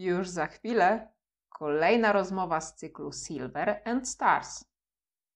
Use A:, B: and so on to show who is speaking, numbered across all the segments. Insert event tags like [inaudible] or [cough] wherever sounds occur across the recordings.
A: Już za chwilę kolejna rozmowa z cyklu Silver and Stars.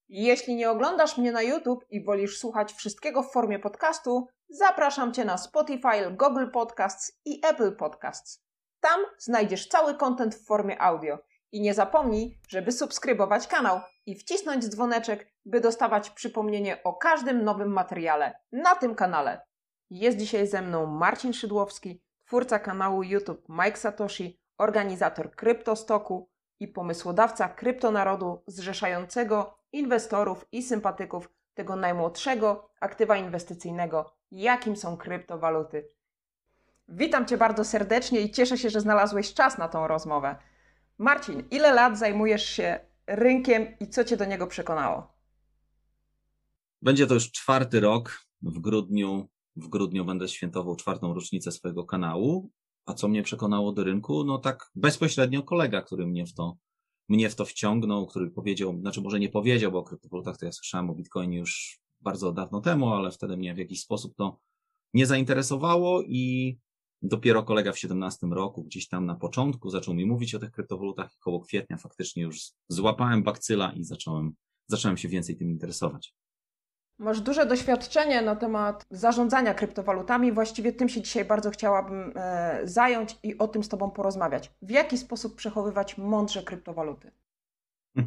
A: Jeśli nie oglądasz mnie na YouTube i wolisz słuchać wszystkiego w formie podcastu, zapraszam Cię na Spotify, Google Podcasts i Apple Podcasts. Tam znajdziesz cały content w formie audio. I nie zapomnij, żeby subskrybować kanał i wcisnąć dzwoneczek, by dostawać przypomnienie o każdym nowym materiale na tym kanale. Jest dzisiaj ze mną Marcin Szydłowski, twórca kanału YouTube Mike Satoshi, organizator Kryptostoku i pomysłodawca kryptonarodu zrzeszającego inwestorów i sympatyków tego najmłodszego aktywa inwestycyjnego, jakim są kryptowaluty. Witam Cię bardzo serdecznie i cieszę się, że znalazłeś czas na tą rozmowę. Marcin, ile lat zajmujesz się rynkiem i co Cię do niego przekonało?
B: Będzie to już czwarty rok. W grudniu, w grudniu będę świętował czwartą rocznicę swojego kanału. A co mnie przekonało do rynku? No tak bezpośrednio kolega, który mnie w to, mnie w to wciągnął, który powiedział, znaczy może nie powiedział, bo o kryptowalutach to ja słyszałem o Bitcoinie już bardzo dawno temu, ale wtedy mnie w jakiś sposób to nie zainteresowało i dopiero kolega w 17 roku, gdzieś tam na początku zaczął mi mówić o tych kryptowalutach i koło kwietnia faktycznie już złapałem bakcyla i zacząłem, zacząłem się więcej tym interesować.
A: Masz duże doświadczenie na temat zarządzania kryptowalutami. Właściwie tym się dzisiaj bardzo chciałabym e, zająć i o tym z Tobą porozmawiać. W jaki sposób przechowywać mądrze kryptowaluty? [laughs]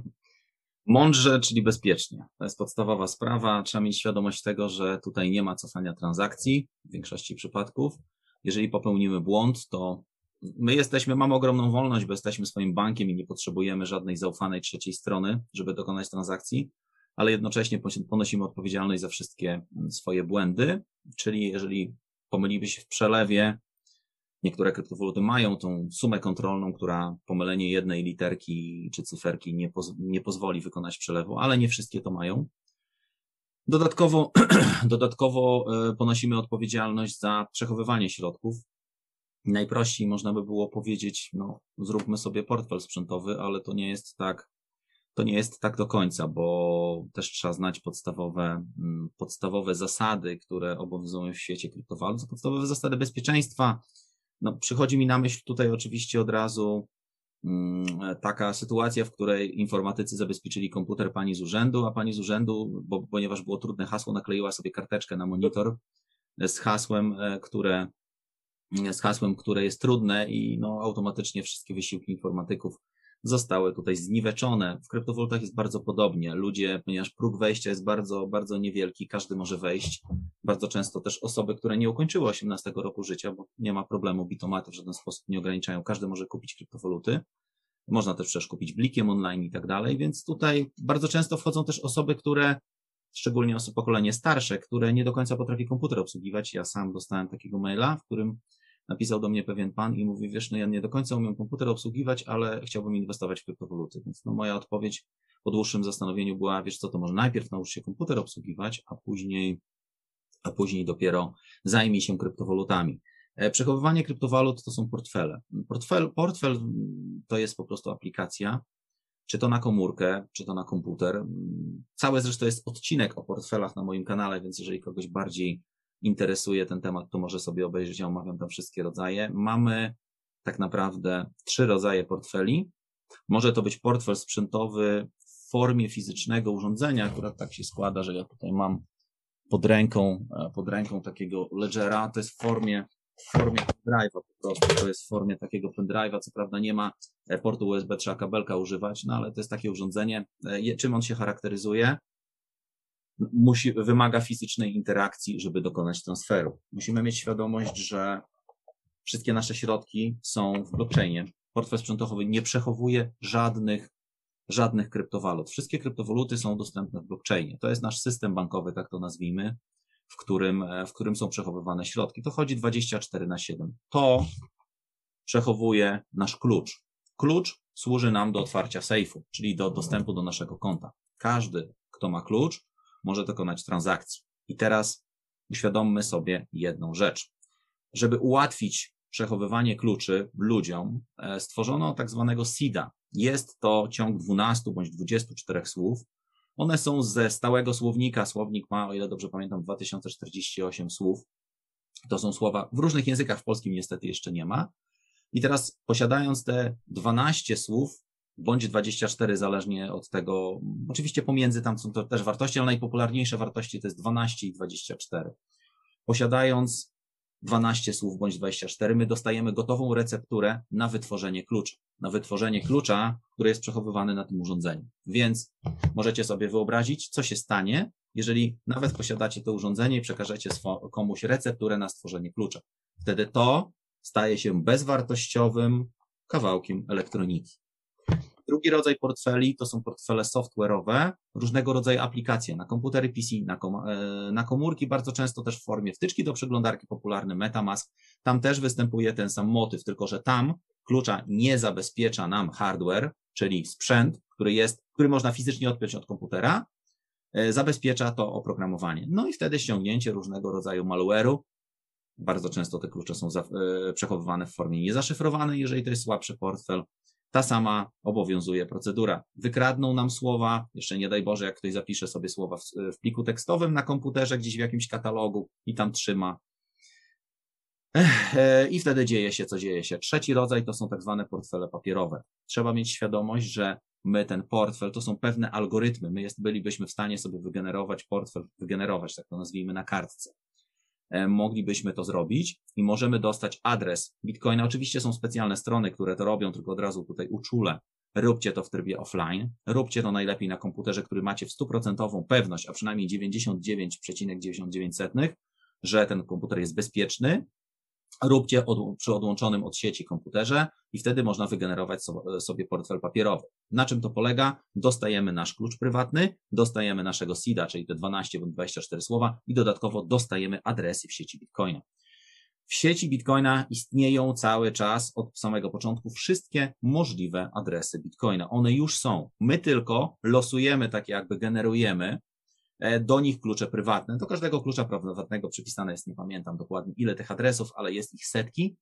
B: Mądrze, czyli bezpiecznie. To jest podstawowa sprawa. Trzeba mieć świadomość tego, że tutaj nie ma cofania transakcji w większości przypadków. Jeżeli popełnimy błąd, to my jesteśmy, mamy ogromną wolność, bo jesteśmy swoim bankiem i nie potrzebujemy żadnej zaufanej trzeciej strony, żeby dokonać transakcji ale jednocześnie ponosimy odpowiedzialność za wszystkie mm, swoje błędy, czyli jeżeli pomylimy się w przelewie, niektóre kryptowaluty mają tą sumę kontrolną, która pomylenie jednej literki czy cyferki nie, poz nie pozwoli wykonać przelewu, ale nie wszystkie to mają. Dodatkowo, [clears throat] dodatkowo e, ponosimy odpowiedzialność za przechowywanie środków. Najprościej można by było powiedzieć, no, zróbmy sobie portfel sprzętowy, ale to nie jest tak to nie jest tak do końca, bo też trzeba znać podstawowe, mm, podstawowe zasady, które obowiązują w świecie kryptowalut, podstawowe zasady bezpieczeństwa. No, przychodzi mi na myśl tutaj oczywiście od razu mm, taka sytuacja, w której informatycy zabezpieczyli komputer pani z urzędu, a pani z urzędu, bo, ponieważ było trudne hasło, nakleiła sobie karteczkę na monitor z hasłem, e, które, z hasłem, które jest trudne i no, automatycznie wszystkie wysiłki informatyków zostały tutaj zniweczone. W kryptowalutach jest bardzo podobnie. Ludzie, ponieważ próg wejścia jest bardzo, bardzo niewielki, każdy może wejść. Bardzo często też osoby, które nie ukończyły 18 roku życia, bo nie ma problemu, bitomaty w żaden sposób nie ograniczają, każdy może kupić kryptowaluty. Można też przecież kupić blikiem online i tak dalej, więc tutaj bardzo często wchodzą też osoby, które szczególnie osoby pokolenie starsze, które nie do końca potrafi komputer obsługiwać. Ja sam dostałem takiego maila, w którym napisał do mnie pewien pan i mówi, wiesz, no ja nie do końca umiem komputer obsługiwać, ale chciałbym inwestować w kryptowaluty. Więc no moja odpowiedź po dłuższym zastanowieniu była, wiesz co, to może najpierw naucz się komputer obsługiwać, a później, a później dopiero zajmij się kryptowalutami. E, przechowywanie kryptowalut to są portfele. Portfel, portfel to jest po prostu aplikacja, czy to na komórkę, czy to na komputer. Cały zresztą jest odcinek o portfelach na moim kanale, więc jeżeli kogoś bardziej interesuje ten temat, to może sobie obejrzeć, ja omawiam tam wszystkie rodzaje. Mamy tak naprawdę trzy rodzaje portfeli. Może to być portfel sprzętowy w formie fizycznego urządzenia, akurat tak się składa, że ja tutaj mam pod ręką, e, pod ręką takiego ledgera, to jest w formie, w formie pendrive'a po prostu, to jest w formie takiego pendrive'a, co prawda nie ma e, portu USB, trzeba kabelka używać, no ale to jest takie urządzenie. E, czym on się charakteryzuje? Musi, wymaga fizycznej interakcji, żeby dokonać transferu. Musimy mieć świadomość, że wszystkie nasze środki są w blockchainie. Portfel sprzętowy nie przechowuje żadnych, żadnych kryptowalut. Wszystkie kryptowaluty są dostępne w blockchainie. To jest nasz system bankowy, tak to nazwijmy, w którym, w którym są przechowywane środki. To chodzi 24 na 7. To przechowuje nasz klucz. Klucz służy nam do otwarcia sejfu, czyli do dostępu do naszego konta. Każdy, kto ma klucz, może dokonać transakcji. I teraz uświadommy sobie jedną rzecz. Żeby ułatwić przechowywanie kluczy ludziom, e, stworzono tak zwanego SIDA. Jest to ciąg 12 bądź 24 słów. One są ze stałego słownika. Słownik ma, o ile dobrze pamiętam, 2048 słów. To są słowa w różnych językach, w polskim niestety jeszcze nie ma. I teraz posiadając te 12 słów, bądź 24, zależnie od tego, oczywiście pomiędzy tam są to też wartości, ale najpopularniejsze wartości to jest 12 i 24. Posiadając 12 słów bądź 24, my dostajemy gotową recepturę na wytworzenie klucza. Na wytworzenie klucza, który jest przechowywany na tym urządzeniu. Więc możecie sobie wyobrazić, co się stanie, jeżeli nawet posiadacie to urządzenie i przekażecie komuś recepturę na stworzenie klucza. Wtedy to staje się bezwartościowym kawałkiem elektroniki. Drugi rodzaj portfeli to są portfele software'owe, różnego rodzaju aplikacje na komputery PC, na, kom e, na komórki, bardzo często też w formie wtyczki do przeglądarki popularny MetaMask. Tam też występuje ten sam motyw, tylko że tam klucza nie zabezpiecza nam hardware, czyli sprzęt, który jest, który można fizycznie odpiąć od komputera, e, zabezpiecza to oprogramowanie. No i wtedy ściągnięcie różnego rodzaju malware'u. Bardzo często te klucze są e, przechowywane w formie niezaszyfrowanej, jeżeli to jest słabszy portfel ta sama obowiązuje procedura. Wykradną nam słowa, jeszcze nie daj Boże, jak ktoś zapisze sobie słowa w, w pliku tekstowym na komputerze, gdzieś w jakimś katalogu i tam trzyma. E, I wtedy dzieje się, co dzieje się. Trzeci rodzaj to są tak zwane portfele papierowe. Trzeba mieć świadomość, że my ten portfel, to są pewne algorytmy. My jest, bylibyśmy w stanie sobie wygenerować portfel, wygenerować, tak to nazwijmy, na kartce. E, moglibyśmy to zrobić i możemy dostać adres Bitcoina. Oczywiście są specjalne strony, które to robią, tylko od razu tutaj uczulę. Róbcie to w trybie offline. Róbcie to najlepiej na komputerze, który macie w stuprocentową pewność, a przynajmniej 99,99%, że ten komputer jest bezpieczny róbcie od, przy odłączonym od sieci komputerze i wtedy można wygenerować sobie portfel papierowy. Na czym to polega? Dostajemy nasz klucz prywatny, dostajemy naszego SIDA, czyli te 12 bądź 24 słowa i dodatkowo dostajemy adresy w sieci Bitcoina. W sieci Bitcoina istnieją cały czas od samego początku wszystkie możliwe adresy Bitcoina. One już są. My tylko losujemy, tak jakby generujemy do nich klucze prywatne. Do każdego klucza prywatnego przypisane jest, nie pamiętam dokładnie ile tych adresów, ale jest ich setki.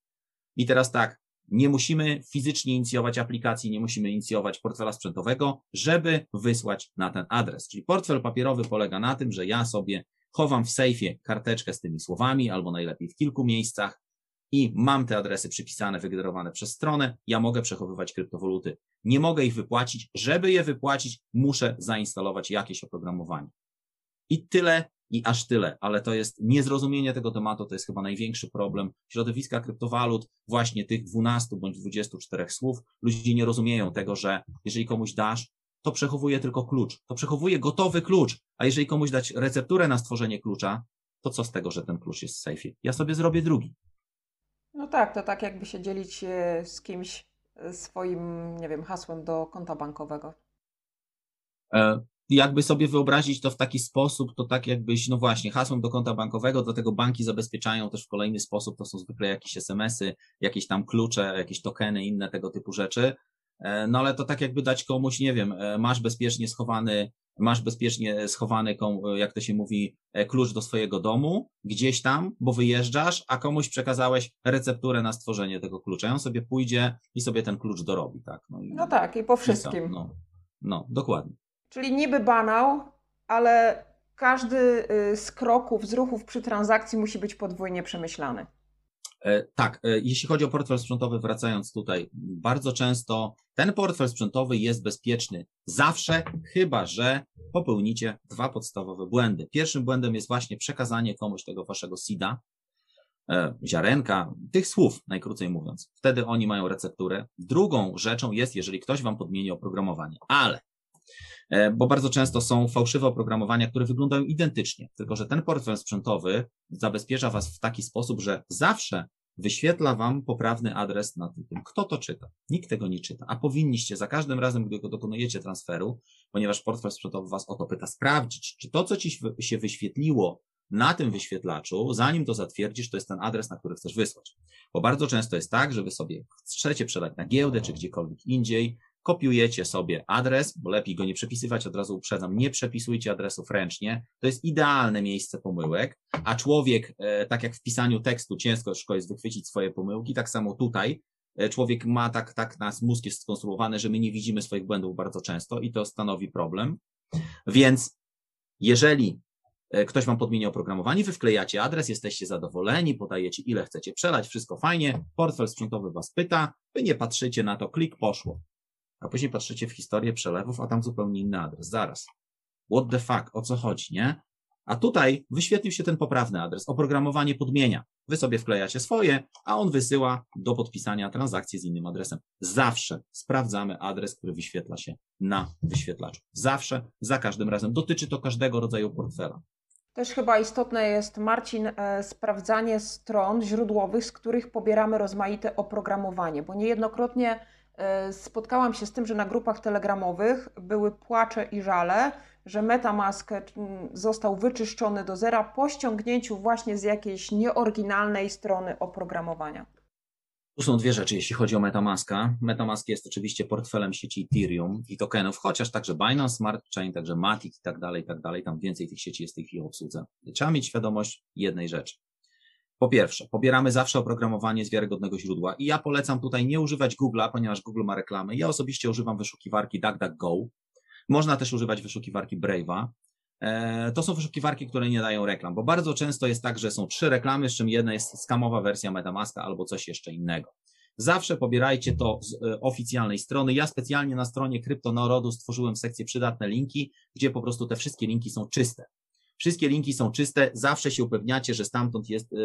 B: I teraz tak, nie musimy fizycznie inicjować aplikacji, nie musimy inicjować portfela sprzętowego, żeby wysłać na ten adres. Czyli portfel papierowy polega na tym, że ja sobie chowam w sejfie karteczkę z tymi słowami, albo najlepiej w kilku miejscach i mam te adresy przypisane, wygenerowane przez stronę, ja mogę przechowywać kryptowaluty. Nie mogę ich wypłacić. Żeby je wypłacić, muszę zainstalować jakieś oprogramowanie. I tyle, i aż tyle, ale to jest niezrozumienie tego tematu, to jest chyba największy problem środowiska kryptowalut, właśnie tych 12 bądź 24 słów. Ludzie nie rozumieją tego, że jeżeli komuś dasz, to przechowuje tylko klucz, to przechowuje gotowy klucz, a jeżeli komuś dać recepturę na stworzenie klucza, to co z tego, że ten klucz jest w sejfie? Ja sobie zrobię drugi.
A: No tak, to tak jakby się dzielić e, z kimś e, swoim, nie wiem, hasłem do konta bankowego.
B: Jakby sobie wyobrazić to w taki sposób, to tak jakbyś, no właśnie, hasłem do konta bankowego, dlatego banki zabezpieczają też w kolejny sposób, to są zwykle jakieś SMS-y, jakieś tam klucze, jakieś tokeny, inne tego typu rzeczy. E, no ale to tak jakby dać komuś, nie wiem, e, masz bezpiecznie schowany, masz bezpiecznie schowany, jak to się mówi, e, klucz do swojego domu, gdzieś tam, bo wyjeżdżasz, a komuś przekazałeś recepturę na stworzenie tego klucza. I on sobie pójdzie i sobie ten klucz dorobi, tak?
A: No, i, no tak, i po wszystkim.
B: No, no, dokładnie.
A: Czyli niby banał, ale każdy y, z kroków, z ruchów przy transakcji musi być podwójnie przemyślany.
B: E, tak, e, jeśli chodzi o portfel sprzętowy, wracając tutaj, bardzo często ten portfel sprzętowy jest bezpieczny zawsze, chyba że popełnicie dwa podstawowe błędy. Pierwszym błędem jest właśnie przekazanie komuś tego waszego SIDA, e, ziarenka, tych słów, najkrócej mówiąc. Wtedy oni mają recepturę. Drugą rzeczą jest, jeżeli ktoś wam podmieni oprogramowanie, ale bo bardzo często są fałszywe oprogramowania, które wyglądają identycznie, tylko że ten portfel sprzętowy zabezpiecza Was w taki sposób, że zawsze wyświetla Wam poprawny adres na tym, kto to czyta. Nikt tego nie czyta, a powinniście za każdym razem, gdy dokonujecie transferu, ponieważ portfel sprzętowy Was o to pyta, sprawdzić, czy to, co Ci się wyświetliło na tym wyświetlaczu, zanim to zatwierdzisz, to jest ten adres, na który chcesz wysłać. Bo bardzo często jest tak, że Wy sobie chcecie przelać na giełdę, czy gdziekolwiek indziej, kopiujecie sobie adres, bo lepiej go nie przepisywać, od razu uprzedzam, nie przepisujcie adresów ręcznie, to jest idealne miejsce pomyłek, a człowiek, e, tak jak w pisaniu tekstu ciężko jest wychwycić swoje pomyłki, tak samo tutaj e, człowiek ma tak, tak, nasz mózg jest skonstruowany, że my nie widzimy swoich błędów bardzo często i to stanowi problem. Więc jeżeli e, ktoś wam podmieni oprogramowanie, wy wklejacie adres, jesteście zadowoleni, podajecie ile chcecie przelać, wszystko fajnie, portfel sprzętowy was pyta, wy nie patrzycie na to, klik, poszło. A później patrzycie w historię przelewów, a tam zupełnie inny adres, zaraz. What the fuck, o co chodzi, nie? A tutaj wyświetlił się ten poprawny adres. Oprogramowanie podmienia. Wy sobie wklejacie swoje, a on wysyła do podpisania transakcję z innym adresem. Zawsze sprawdzamy adres, który wyświetla się na wyświetlaczu. Zawsze, za każdym razem. Dotyczy to każdego rodzaju portfela.
A: Też chyba istotne jest, Marcin, e, sprawdzanie stron źródłowych, z których pobieramy rozmaite oprogramowanie, bo niejednokrotnie spotkałam się z tym, że na grupach telegramowych były płacze i żale, że MetaMask mm, został wyczyszczony do zera po ściągnięciu właśnie z jakiejś nieoryginalnej strony oprogramowania.
B: Tu są dwie rzeczy, jeśli chodzi o Metamaska. Metamask jest oczywiście portfelem sieci Ethereum i tokenów, chociaż także Binance Smart Chain, także Matic i tak dalej, i tak dalej. Tam więcej tych sieci jest w tej chwili w obsłudze. Trzeba mieć świadomość jednej rzeczy. Po pierwsze, pobieramy zawsze oprogramowanie z wiarygodnego źródła i ja polecam tutaj nie używać Google'a, ponieważ Google ma reklamy. Ja osobiście używam wyszukiwarki DuckDuckGo, można też używać wyszukiwarki Brave'a. E, to są wyszukiwarki, które nie dają reklam, bo bardzo często jest tak, że są trzy reklamy, z czym jedna jest skamowa wersja Metamaska albo coś jeszcze innego. Zawsze pobierajcie to z e, oficjalnej strony. Ja specjalnie na stronie Kryptonarodu stworzyłem sekcję przydatne linki, gdzie po prostu te wszystkie linki są czyste. Wszystkie linki są czyste, zawsze się upewniacie, że stamtąd jest, e,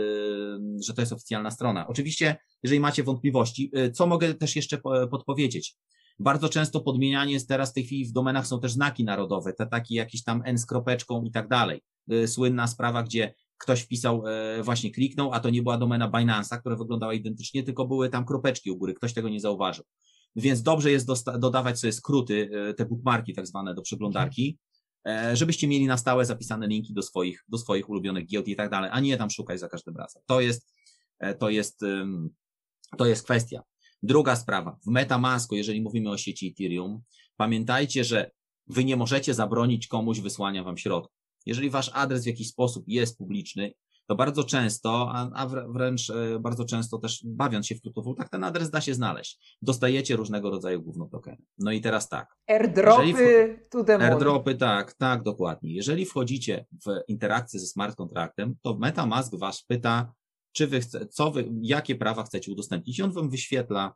B: że to jest oficjalna strona. Oczywiście, jeżeli macie wątpliwości, co mogę też jeszcze podpowiedzieć? Bardzo często podmienianie jest teraz w tej chwili w domenach są też znaki narodowe, te takie jakieś tam N z kropeczką i tak dalej. Y, słynna sprawa, gdzie ktoś wpisał, e, właśnie kliknął, a to nie była domena Binance'a, która wyglądała identycznie, tylko były tam kropeczki u góry, ktoś tego nie zauważył. Więc dobrze jest dodawać sobie skróty, e, te bookmarki tak zwane do przeglądarki, żebyście mieli na stałe zapisane linki do swoich, do swoich ulubionych giełd i tak dalej, a nie tam szukać za każdym razem. To jest, to jest, to jest kwestia. Druga sprawa, w MetaMasku, jeżeli mówimy o sieci Ethereum, pamiętajcie, że wy nie możecie zabronić komuś wysłania wam środków. Jeżeli wasz adres w jakiś sposób jest publiczny, to bardzo często, a, a wręcz e, bardzo często też bawiąc się w kryptowalutach, ten adres da się znaleźć. Dostajecie różnego rodzaju gówno tokeny. No i teraz tak.
A: Airdropy to the
B: Airdropy, tak, tak, dokładnie. Jeżeli wchodzicie w interakcję ze smart contractem, to MetaMask was pyta, czy wy chce, co wy, jakie prawa chcecie udostępnić. I on wam wyświetla,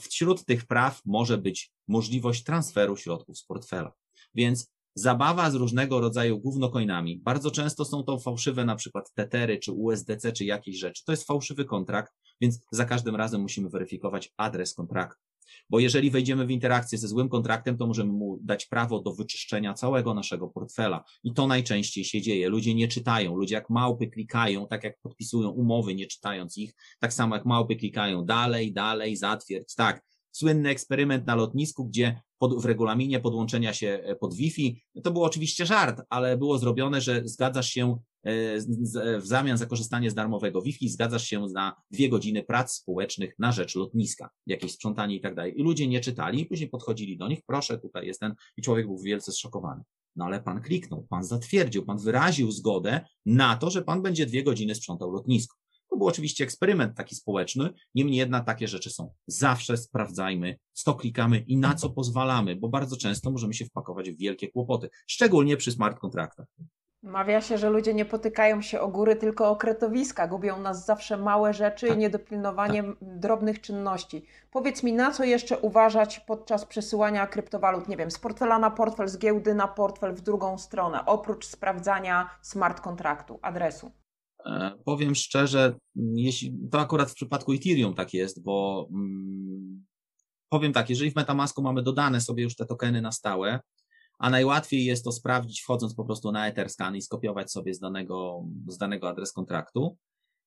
B: wśród tych praw może być możliwość transferu środków z portfela. Więc zabawa z różnego rodzaju głównocoinami. Bardzo często są to fałszywe na przykład tetery, czy USDC, czy jakieś rzeczy. To jest fałszywy kontrakt, więc za każdym razem musimy weryfikować adres kontraktu. Bo jeżeli wejdziemy w interakcję ze złym kontraktem, to możemy mu dać prawo do wyczyszczenia całego naszego portfela. I to najczęściej się dzieje. Ludzie nie czytają, ludzie jak małpy klikają, tak jak podpisują umowy, nie czytając ich, tak samo jak małpy klikają dalej, dalej, zatwierdź, tak. Słynny eksperyment na lotnisku, gdzie pod, w regulaminie podłączenia się e, pod Wi-Fi, to był oczywiście żart, ale było zrobione, że zgadzasz się E, w zamian za korzystanie z darmowego Wi-Fi zgadzasz się na dwie godziny prac społecznych na rzecz lotniska, jakieś sprzątanie i tak dalej. I ludzie nie czytali, później podchodzili do nich, proszę, tutaj jest ten, i człowiek był wielce zszokowany. No ale pan kliknął, pan zatwierdził, pan wyraził zgodę na to, że pan będzie dwie godziny sprzątał lotnisko. Był oczywiście eksperyment taki społeczny, niemniej jednak takie rzeczy są. Zawsze sprawdzajmy, co klikamy i na co pozwalamy, bo bardzo często możemy się wpakować w wielkie kłopoty, szczególnie przy smart kontraktach.
A: Mawia się, że ludzie nie potykają się o góry, tylko o kretowiska. Gubią nas zawsze małe rzeczy tak. i niedopilnowanie tak. drobnych czynności. Powiedz mi, na co jeszcze uważać podczas przesyłania kryptowalut, nie wiem, z portfela na portfel, z giełdy na portfel w drugą stronę, oprócz sprawdzania smart kontraktu, adresu?
B: E, powiem szczerze, jeśli to akurat w przypadku Ethereum tak jest, bo mm, powiem tak, jeżeli w Metamasku mamy dodane sobie już te tokeny na stałe, a najłatwiej jest to sprawdzić wchodząc po prostu na Etherscan i skopiować sobie z danego, z danego adres kontraktu.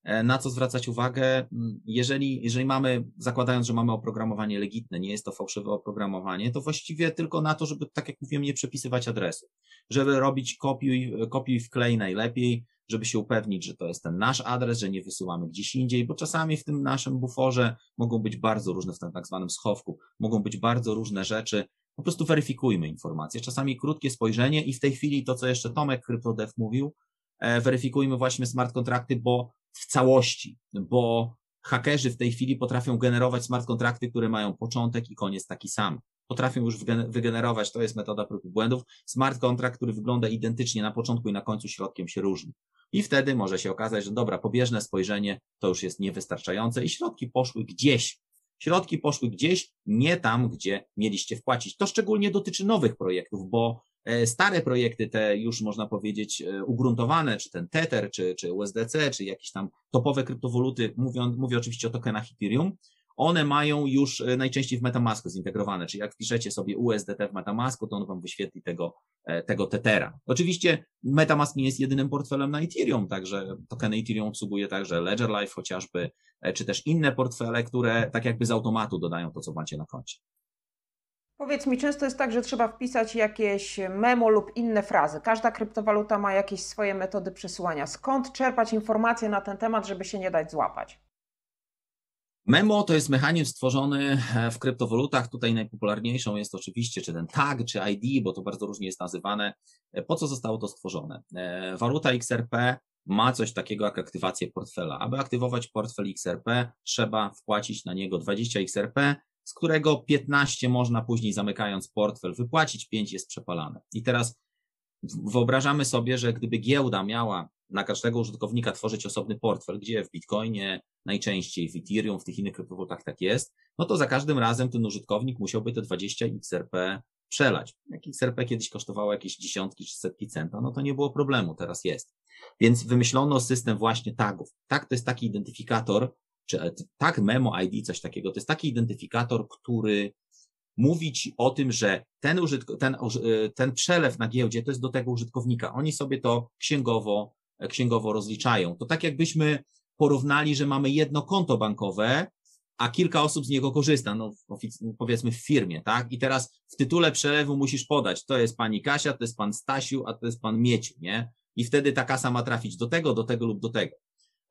B: E, na co zwracać uwagę, mm, jeżeli, jeżeli mamy, zakładając, że mamy oprogramowanie legitne, nie jest to fałszywe oprogramowanie, to właściwie tylko na to, żeby, tak jak mówiłem, nie przepisywać adresu. Żeby robić kopiuj, kopiuj wklej najlepiej, żeby się upewnić, że to jest ten nasz adres, że nie wysyłamy gdzieś indziej, bo czasami w tym naszym buforze mogą być bardzo różne, w tym tak zwanym schowku, mogą być bardzo różne rzeczy, po prostu weryfikujmy informacje. Czasami krótkie spojrzenie i w tej chwili to, co jeszcze Tomek CryptoDev mówił, e, weryfikujmy właśnie smart kontrakty, bo w całości, bo hakerzy w tej chwili potrafią generować smart kontrakty, które mają początek i koniec taki sam. Potrafią już wygenerować, to jest metoda prób i błędów, smart contract, który wygląda identycznie na początku i na końcu środkiem się różni. I wtedy może się okazać, że dobra, pobieżne spojrzenie to już jest niewystarczające i środki poszły gdzieś. Środki poszły gdzieś, nie tam, gdzie mieliście wpłacić. To szczególnie dotyczy nowych projektów, bo e, stare projekty, te już można powiedzieć e, ugruntowane, czy ten Tether, czy, czy USDC, czy jakieś tam topowe kryptowaluty, mówię, mówię oczywiście o tokenach Ethereum, one mają już e, najczęściej w Metamasku zintegrowane, czyli jak wpiszecie sobie USDT w Metamasku, to on wam wyświetli tego, e, tego Tethera. Oczywiście Metamask nie jest jedynym portfelem na Ethereum, także tokeny Ethereum obsługuje także Ledger Life chociażby, e, czy też inne portfele, które tak jakby z automatu dodają to, co macie na koncie.
A: Powiedz mi, często jest tak, że trzeba wpisać jakieś memo lub inne frazy. Każda kryptowaluta ma jakieś swoje metody przesyłania. Skąd czerpać informacje na ten temat, żeby się nie dać złapać?
B: Memo to jest mechanizm stworzony e, w kryptowalutach. Tutaj najpopularniejszą jest oczywiście czy ten tag, czy ID, bo to bardzo różnie jest nazywane. E, po co zostało to stworzone? E, waluta XRP ma coś takiego jak aktywację portfela. Aby aktywować portfel XRP, trzeba wpłacić na niego 20 XRP, z którego 15 można później zamykając portfel wypłacić, 5 jest przepalane. I teraz wyobrażamy sobie, że gdyby giełda miała na każdego użytkownika tworzyć osobny portfel, gdzie w Bitcoinie najczęściej, w Ethereum, w tych innych kryptowalutach tak jest, no to za każdym razem ten użytkownik musiałby te 20 XRP przelać. Jak XRP kiedyś kosztowało jakieś dziesiątki czy setki centa, no to nie było problemu, teraz jest. Więc wymyślono system właśnie tagów. Tak to jest taki identyfikator, czy e, tag memo ID, coś takiego, to jest taki identyfikator, który mówi ci o tym, że ten, użytk- ten, e, ten przelew na giełdzie to jest do tego użytkownika. Oni sobie to księgowo księgowo rozliczają. To tak jakbyśmy porównali, że mamy jedno konto bankowe, a kilka osób z niego korzysta, no powiedzmy w firmie, tak? I teraz w tytule przelewu musisz podać, to jest pani Kasia, to jest pan Stasiu, a to jest pan Mieciu, nie? I wtedy ta kasa ma trafić do tego, do tego lub do tego.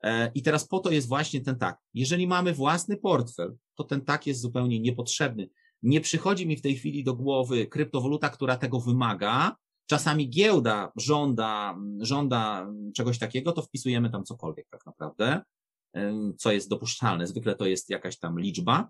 B: E, I teraz po to jest właśnie ten tak. Jeżeli mamy własny portfel, to ten tak jest zupełnie niepotrzebny. Nie przychodzi mi w tej chwili do głowy kryptowaluta, która tego wymaga, czasami giełda żąda, żąda czegoś takiego, to wpisujemy tam cokolwiek tak naprawdę, co jest dopuszczalne. Zwykle to jest jakaś tam liczba.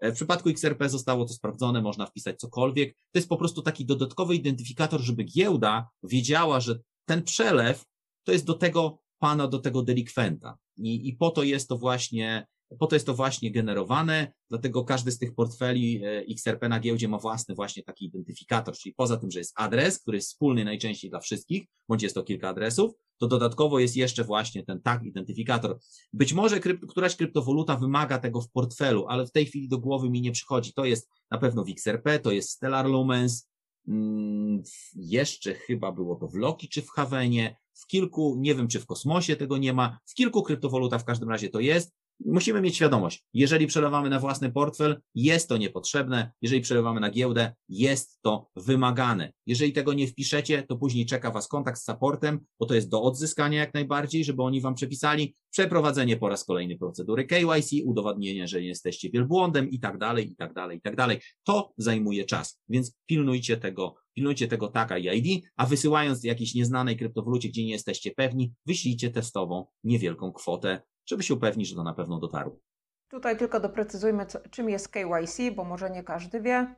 B: E, w przypadku XRP zostało to sprawdzone, można wpisać cokolwiek. To jest po prostu taki dodatkowy identyfikator, żeby giełda wiedziała, że ten przelew to jest do tego pana, do tego delikwenta. I, i po to jest to właśnie po to jest to właśnie generowane, dlatego każdy z tych portfeli e, XRP na giełdzie ma własny właśnie taki identyfikator, czyli poza tym, że jest adres, który jest wspólny najczęściej dla wszystkich, bądź jest to kilka adresów, to dodatkowo jest jeszcze właśnie ten tag identyfikator. Być może krypt, któraś kryptowaluta wymaga tego w portfelu, ale w tej chwili do głowy mi nie przychodzi. To jest na pewno w XRP, to jest Stellar Lumens, hmm, jeszcze chyba było to w Loki czy w Havenie, w kilku, nie wiem czy w kosmosie tego nie ma, w kilku kryptowalutach w każdym razie to jest musimy mieć świadomość, jeżeli przelewamy na własny portfel, jest to niepotrzebne, jeżeli przelewamy na giełdę, jest to wymagane. Jeżeli tego nie wpiszecie, to później czeka Was kontakt z supportem, bo to jest do odzyskania jak najbardziej, żeby oni Wam przepisali przeprowadzenie po raz kolejny procedury KYC, udowodnienie, że nie jesteście wielbłądem i tak dalej, i tak dalej, i tak dalej. To zajmuje czas, więc pilnujcie tego, pilnujcie tego taka ID, a wysyłając jakiejś nieznanej kryptowalucie, gdzie nie jesteście pewni, wyślijcie testową niewielką kwotę żeby się upewnić, że to na pewno dotarło.
A: Tutaj tylko doprecyzujmy, co, czym jest KYC, bo może nie każdy wie.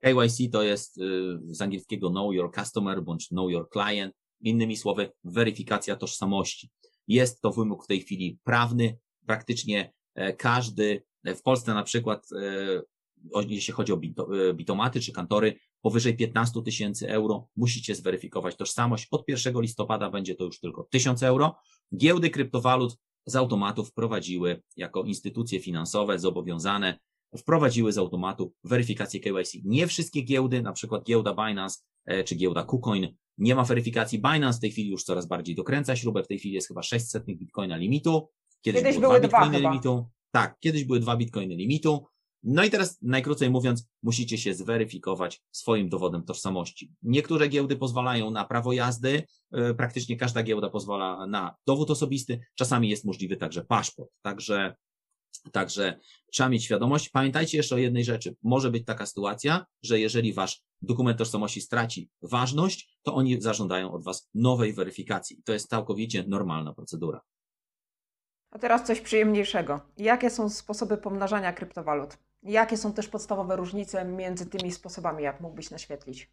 B: KYC to jest y, z angielskiego Know Your Customer bądź Know Your Client, innymi słowy, weryfikacja tożsamości. Jest to wymóg w tej chwili prawny. Praktycznie e, każdy, w Polsce na przykład, e, jeśli chodzi o e, bitomaty czy kantory, powyżej 15 tysięcy euro musicie zweryfikować tożsamość. Od 1 listopada będzie to już tylko 1000 euro. Giełdy kryptowalut z automatu wprowadziły jako instytucje finansowe zobowiązane, wprowadziły z automatu weryfikację KYC. Nie wszystkie giełdy, na przykład giełda Binance e, czy giełda KuCoin nie ma weryfikacji. Binance w tej chwili już coraz bardziej dokręca śrubę, w tej chwili jest chyba 600 bitcoina limitu.
A: Kiedyś, kiedyś były dwa bitcoiny
B: dwa limitu. Tak, kiedyś były dwa bitcoiny limitu. No i teraz, najkrócej mówiąc, musicie się zweryfikować swoim dowodem tożsamości. Niektóre giełdy pozwalają na prawo jazdy, e, praktycznie każda giełda pozwala na dowód osobisty, czasami jest możliwy także paszport. Także, także trzeba mieć świadomość. Pamiętajcie jeszcze o jednej rzeczy. Może być taka sytuacja, że jeżeli wasz dokument tożsamości straci ważność, to oni zażądają od was nowej weryfikacji. To jest całkowicie normalna procedura.
A: A teraz coś przyjemniejszego. Jakie są sposoby pomnażania kryptowalut? Jakie są też podstawowe różnice między tymi sposobami, jak mógłbyś naświetlić?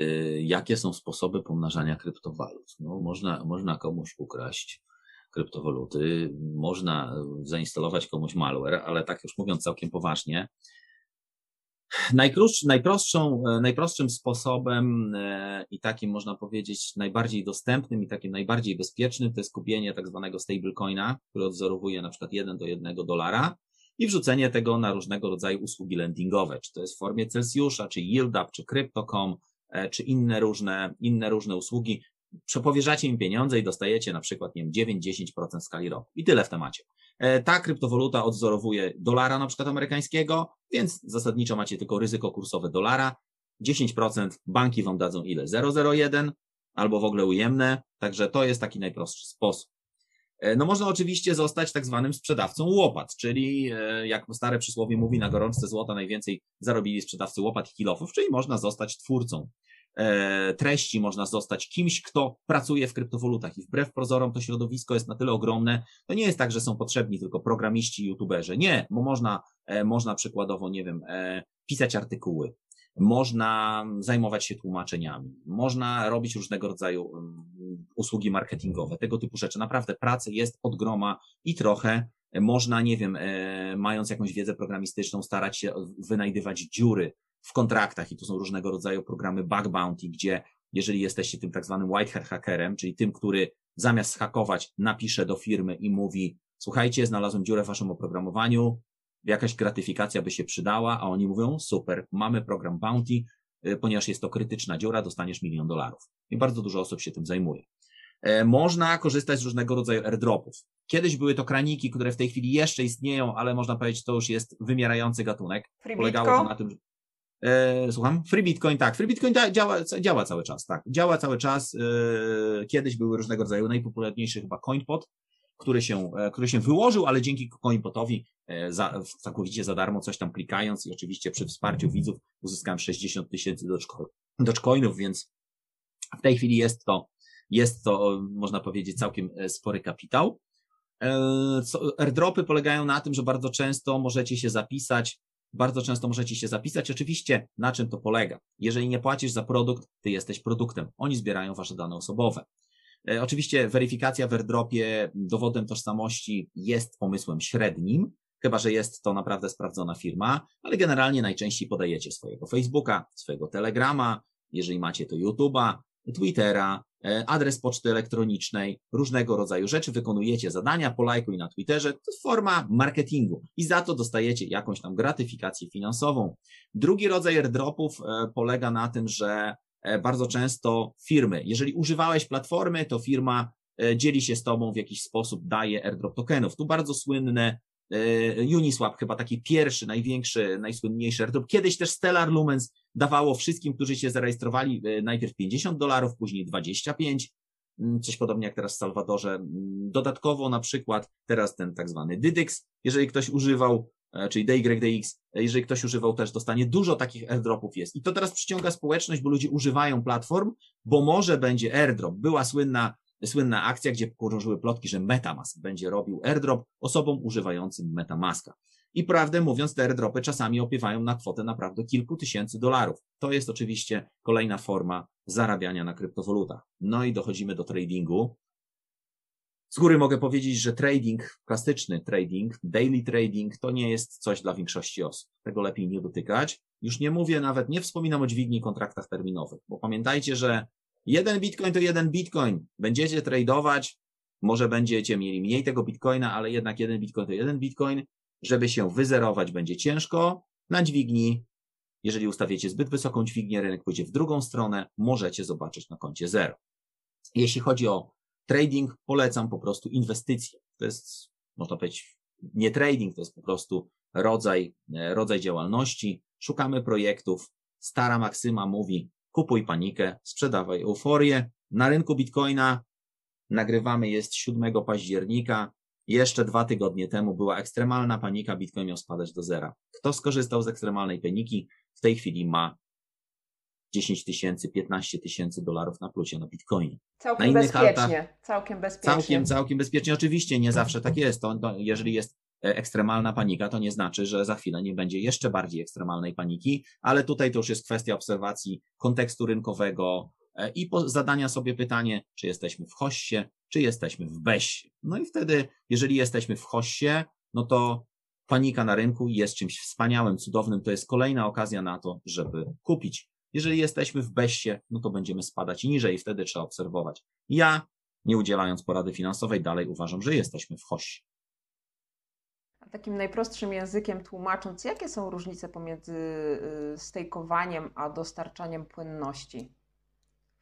B: Y, jakie są sposoby pomnażania kryptowalut? No, można, można komuś ukraść kryptowaluty, można zainstalować komuś malware, ale tak już mówiąc całkiem poważnie, najprostszą, e, najprostszym sposobem e, i takim można powiedzieć najbardziej dostępnym i takim najbardziej bezpiecznym to jest kupienie tak zwanego stablecoina, który odzorowuje na przykład 1 do 1 dolara i wrzucenie tego na różnego rodzaju usługi lendingowe, czy to jest w formie Celsjusza, czy YieldUp, czy Crypto.com, e, czy inne różne, inne różne usługi. Przepowierzacie im pieniądze i dostajecie na przykład, nie wiem, 9-10% skali roku. I tyle w temacie. E, ta kryptowaluta odzorowuje dolara na przykład amerykańskiego, więc zasadniczo macie tylko ryzyko kursowe dolara. 10% banki wam dadzą ile? 0,01 albo w ogóle ujemne. Także to jest taki najprostszy sposób. E, no można oczywiście zostać tak zwanym sprzedawcą łopat, czyli e, jak stare przysłowie mówi, na gorączce złota najwięcej zarobili sprzedawcy łopat i kilofów, czyli można zostać twórcą E, treści można zostać kimś, kto pracuje w kryptowalutach i wbrew prozorom to środowisko jest na tyle ogromne, to nie jest tak, że są potrzebni tylko programiści youtuberzy. Nie, bo można, można przykładowo, nie wiem, pisać artykuły, można zajmować się tłumaczeniami, można robić różnego rodzaju usługi marketingowe, tego typu rzeczy. Naprawdę pracy jest od groma i trochę. Można, nie wiem, mając jakąś wiedzę programistyczną, starać się wynajdywać dziury w kontraktach. I tu są różnego rodzaju programy bug bounty, gdzie jeżeli jesteście tym tak zwanym white hat hackerem, czyli tym, który zamiast hakować napisze do firmy i mówi słuchajcie, znalazłem dziurę w waszym oprogramowaniu, jakaś gratyfikacja by się przydała, a oni mówią super, mamy program bounty, y, ponieważ jest to krytyczna dziura, dostaniesz milion dolarów. I bardzo dużo osób się tym zajmuje. E, można korzystać z różnego rodzaju airdropów. Kiedyś były to kraniki, które w tej chwili jeszcze istnieją, ale można powiedzieć, to już jest wymierający gatunek.
A: Polegało to
B: na tym, E, słucham? Free Bitcoin, tak. Free Bitcoin działa, działa cały czas, tak. Działa cały czas. E, kiedyś były różnego rodzaju najpopularniejsze chyba CoinPot, który się, e, który się wyłożył, ale dzięki CoinPotowi za, całkowicie za darmo coś tam klikając i oczywiście przy wsparciu widzów uzyskałem 60 tysięcy Dogecoinów, więc w tej chwili jest to, jest to, można powiedzieć, całkiem spory kapitał. Airdropy polegają na tym, że bardzo często możecie się zapisać bardzo często możecie się zapisać. Oczywiście, na czym to polega? Jeżeli nie płacisz za produkt, ty jesteś produktem. Oni zbierają wasze dane osobowe. E, oczywiście weryfikacja w airdropie dowodem tożsamości jest pomysłem średnim, chyba że jest to naprawdę sprawdzona firma, ale generalnie najczęściej podajecie swojego Facebooka, swojego Telegrama, jeżeli macie to YouTube'a, Twittera, e, adres poczty elektronicznej, różnego rodzaju rzeczy, wykonujecie zadania, polajkuj na Twitterze, to forma marketingu i za to dostajecie jakąś tam gratyfikację finansową. Drugi rodzaj airdropów e, polega na tym, że bardzo często firmy, jeżeli używałeś platformy, to firma dzieli się z tobą w jakiś sposób, daje airdrop tokenów. Tu bardzo słynne Uniswap, chyba taki pierwszy, największy, najsłynniejszy airdrop. Kiedyś też Stellar Lumens dawało wszystkim, którzy się zarejestrowali e, najpierw 50 dolarów, później 25, mm, coś podobnie jak teraz w Salwadorze. Mm, dodatkowo na przykład teraz ten tak zwany Dydyx, jeżeli ktoś używał, e, czyli DYDX, e, jeżeli ktoś używał też dostanie dużo takich airdropów jest. I to teraz przyciąga społeczność, bo ludzie używają platform, bo może będzie airdrop. Była słynna słynna akcja, gdzie krążyły plotki, że Metamask będzie robił airdrop osobom używającym Metamaska. I prawdę mówiąc, te airdropy czasami opiewają na kwotę naprawdę kilku tysięcy dolarów. To jest oczywiście kolejna forma zarabiania na kryptowalutach. No i dochodzimy do tradingu. Z góry mogę powiedzieć, że trading, klasyczny trading, daily trading, to nie jest coś dla większości osób. Tego lepiej nie dotykać. Już nie mówię nawet, nie wspominam o dźwigni kontraktach terminowych, bo pamiętajcie, że jeden bitcoin to jeden bitcoin. Będziecie tradować, może będziecie mieli mniej tego bitcoina, ale jednak jeden bitcoin to jeden bitcoin żeby się wyzerować będzie ciężko. Na dźwigni, jeżeli ustawiecie zbyt wysoką dźwignię, rynek pójdzie w drugą stronę, możecie zobaczyć na koncie zero. Jeśli chodzi o trading, polecam po prostu inwestycje. To jest, można powiedzieć, nie trading, to jest po prostu rodzaj, e, rodzaj działalności. Szukamy projektów. Stara maksyma mówi, kupuj panikę, sprzedawaj euforię. Na rynku Bitcoina nagrywamy jest 7 października. Jeszcze dwa tygodnie temu była ekstremalna panika, Bitcoin miał spadać do zera. Kto skorzystał z ekstremalnej paniki, w tej chwili ma 10 tysięcy, 15 tysięcy dolarów na plusie na Bitcoinie.
A: Całkiem na bezpiecznie. Altach, całkiem bezpiecznie.
B: Całkiem, całkiem bezpiecznie. Oczywiście nie zawsze tak jest. To, to, jeżeli jest ekstremalna panika, to nie znaczy, że za chwilę nie będzie jeszcze bardziej ekstremalnej paniki, ale tutaj to już jest kwestia obserwacji kontekstu rynkowego i zadania sobie pytanie, czy jesteśmy w hoście, czy jesteśmy w beście. No i wtedy, jeżeli jesteśmy w hoście, no to panika na rynku jest czymś wspaniałym, cudownym, to jest kolejna okazja na to, żeby kupić. Jeżeli jesteśmy w beście, no to będziemy spadać niżej i wtedy trzeba obserwować. Ja, nie udzielając porady finansowej, dalej uważam, że jesteśmy w hoście.
A: A takim najprostszym językiem tłumacząc, jakie są różnice pomiędzy y, stejkowaniem a dostarczaniem płynności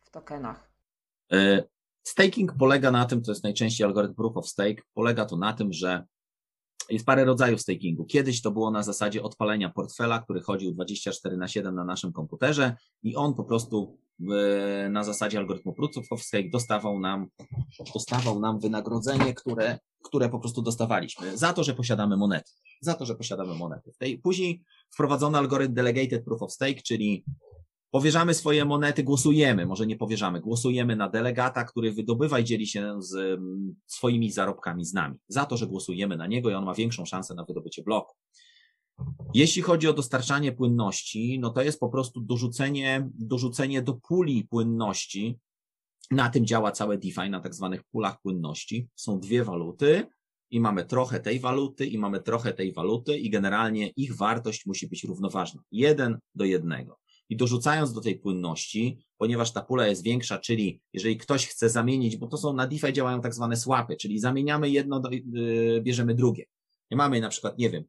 A: w tokenach?
B: E, staking polega na tym, to jest najczęściej algorytm proof of stake, polega to na tym, że jest parę rodzajów stakingu. Kiedyś to było na zasadzie odpalenia portfela, który chodził 24 na 7 na naszym komputerze i on po prostu na zasadzie algorytmu stake dostawał nam, dostawał nam wynagrodzenie, które, które po prostu dostawaliśmy za to, że posiadamy monety. Za to, że posiadamy monety. Później wprowadzono algorytm delegated proof of stake, czyli powierzamy swoje monety, głosujemy, może nie powierzamy, głosujemy na delegata, który wydobywa i dzieli się z mm, swoimi zarobkami z nami. Za to, że głosujemy na niego i on ma większą szansę na wydobycie bloku. Jeśli chodzi o dostarczanie płynności, no to jest po prostu dorzucenie, dorzucenie do puli płynności. Na tym działa całe DeFi, na tak zwanych pulach płynności. Są dwie waluty i mamy trochę tej waluty i mamy trochę tej waluty i generalnie ich wartość musi być równoważna. Jeden do jednego i dorzucając do tej płynności, ponieważ ta pula jest większa, czyli jeżeli ktoś chce zamienić, bo to są na DeFi działają tak zwane swapy, czyli zamieniamy jedno, do, yy, bierzemy drugie. I mamy na przykład, nie wiem,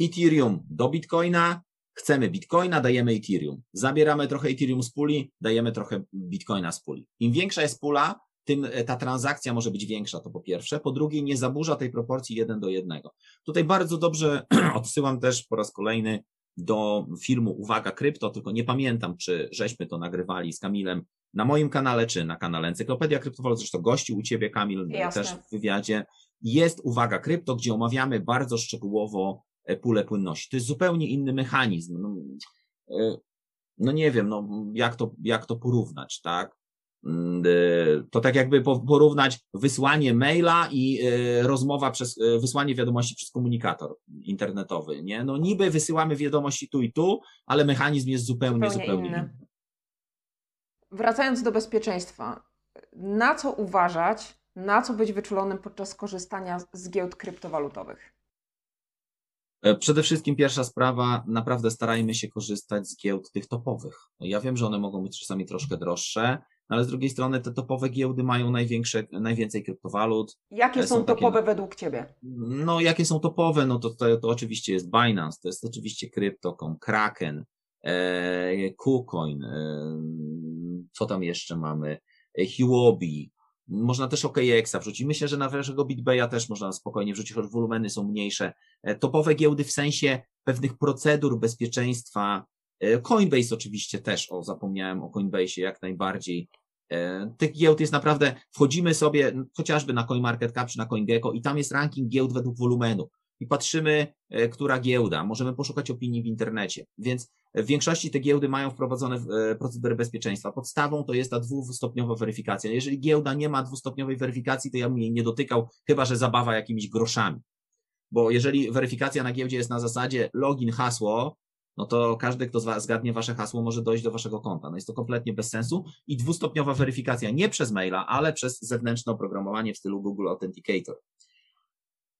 B: Ethereum do Bitcoina, chcemy Bitcoina, dajemy Ethereum. Zabieramy trochę Ethereum z puli, dajemy trochę Bitcoina z puli. Im większa jest pula, tym e, ta transakcja może być większa, to po pierwsze. Po drugie, nie zaburza tej proporcji jeden do jednego. Tutaj bardzo dobrze [clears throat] odsyłam też po raz kolejny do filmu Uwaga Krypto, tylko nie pamiętam, czy żeśmy to nagrywali z Kamilem na moim kanale, czy na kanale Encyklopedia Kryptowalut, zresztą gości u Ciebie, Kamil, Jasne. też w wywiadzie. Jest Uwaga Krypto, gdzie omawiamy bardzo szczegółowo e, pulę płynności. To jest zupełnie inny mechanizm. No, e, no nie wiem, no, jak, to, jak to porównać, tak? Mm, y, to tak jakby porównać wysłanie maila i y, rozmowa przez, y, wysłanie wiadomości przez komunikator internetowy, nie? No niby wysyłamy wiadomości tu i tu, ale mechanizm jest zupełnie, zupełnie, zupełnie inny. inny.
A: Wracając do bezpieczeństwa, na co uważać, na co być wyczulonym podczas korzystania z giełd kryptowalutowych?
B: E, przede wszystkim pierwsza sprawa, naprawdę starajmy się korzystać z giełd tych topowych. Ja wiem, że one mogą być czasami troszkę droższe, ale z drugiej strony te topowe giełdy mają największe, najwięcej kryptowalut.
A: Jakie są, są topowe takie, według Ciebie?
B: No, jakie są topowe? No to, to, to oczywiście jest Binance, to jest oczywiście Crypto.com, Kraken, e, KuCoin, e, co tam jeszcze mamy, e, Huobi, można też OKX-a wrzucić. Myślę, że na naszego BitBaya też można spokojnie wrzucić, choć wolumeny są mniejsze. E, topowe giełdy w sensie pewnych procedur bezpieczeństwa, E, Coinbase oczywiście też, o zapomniałem o Coinbase jak najbardziej. E, tych giełd jest naprawdę, wchodzimy sobie chociażby na CoinMarketCap czy na CoinGecko i tam jest ranking giełd według wolumenu i patrzymy, e, która giełda, możemy poszukać opinii w internecie, więc w większości te giełdy mają wprowadzone procedury bezpieczeństwa. Podstawą to jest ta dwustopniowa weryfikacja. Jeżeli giełda nie ma dwustopniowej weryfikacji, to ja bym jej nie dotykał, chyba że zabawa jakimiś groszami. Bo jeżeli weryfikacja na giełdzie jest na zasadzie login, hasło, no to każdy, kto zgadnie wasze hasło, może dojść do waszego konta. No jest to kompletnie bez sensu i dwustopniowa weryfikacja nie przez maila, ale przez zewnętrzne oprogramowanie w stylu Google Authenticator.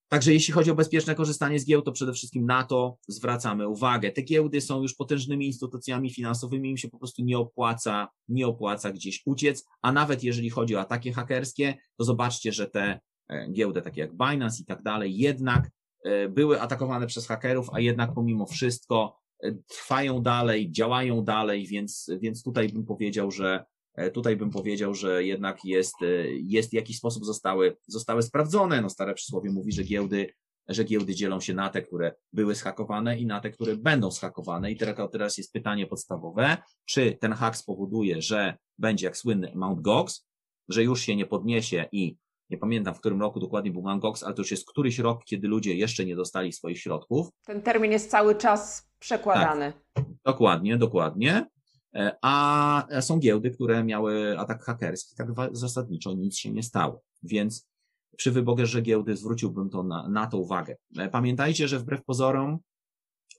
B: Także jeśli chodzi o bezpieczne korzystanie z giełd, to przede wszystkim na to zwracamy uwagę. Te giełdy są już potężnymi instytucjami finansowymi, im się po prostu nie opłaca, nie opłaca gdzieś uciec, a nawet jeżeli chodzi o ataki hakerskie, to zobaczcie, że te e, giełdy takie jak Binance i tak dalej jednak e, były atakowane przez hakerów, a jednak pomimo wszystko trwają dalej, działają dalej, więc, więc tutaj bym powiedział, że tutaj bym powiedział, że jednak jest, jest w jakiś sposób zostały, zostały sprawdzone. No stare przysłowie mówi, że giełdy, że giełdy dzielą się na te, które były schakowane i na te, które będą schakowane. I teraz, teraz jest pytanie podstawowe, czy ten hak spowoduje, że będzie jak słynny Mount Gox, że już się nie podniesie i nie pamiętam w którym roku dokładnie był Mount Gox, ale to już jest któryś rok, kiedy ludzie jeszcze nie dostali swoich środków.
A: Ten termin jest cały czas przekładany.
B: Tak, dokładnie, dokładnie. E, a są giełdy, które miały atak hakerski, tak zasadniczo nic się nie stało. Więc przy wyborze giełdy zwróciłbym to na, na to uwagę. Pamiętajcie, że wbrew pozorom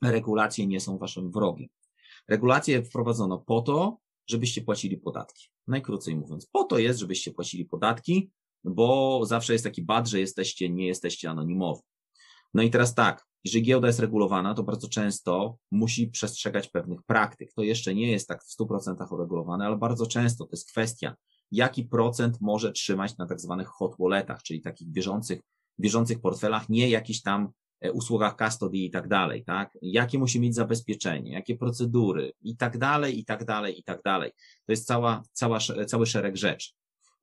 B: regulacje nie są waszym wrogiem. Regulacje wprowadzono po to, żebyście płacili podatki. Najkrócej mówiąc, po to jest, żebyście płacili podatki, bo zawsze jest taki bad, że jesteście, nie jesteście anonimowi. No i teraz tak, jeżeli giełda jest regulowana, to bardzo często musi przestrzegać pewnych praktyk. To jeszcze nie jest tak w 100% uregulowane, ale bardzo często to jest kwestia, jaki procent może trzymać na tak zwanych hot walletach, czyli takich bieżących, bieżących portfelach, nie jakichś tam e, usługach custody i tak dalej, tak? Jakie musi mieć zabezpieczenie, jakie procedury i tak dalej, i tak dalej, i tak dalej. To jest cała, cała, cały szereg rzeczy.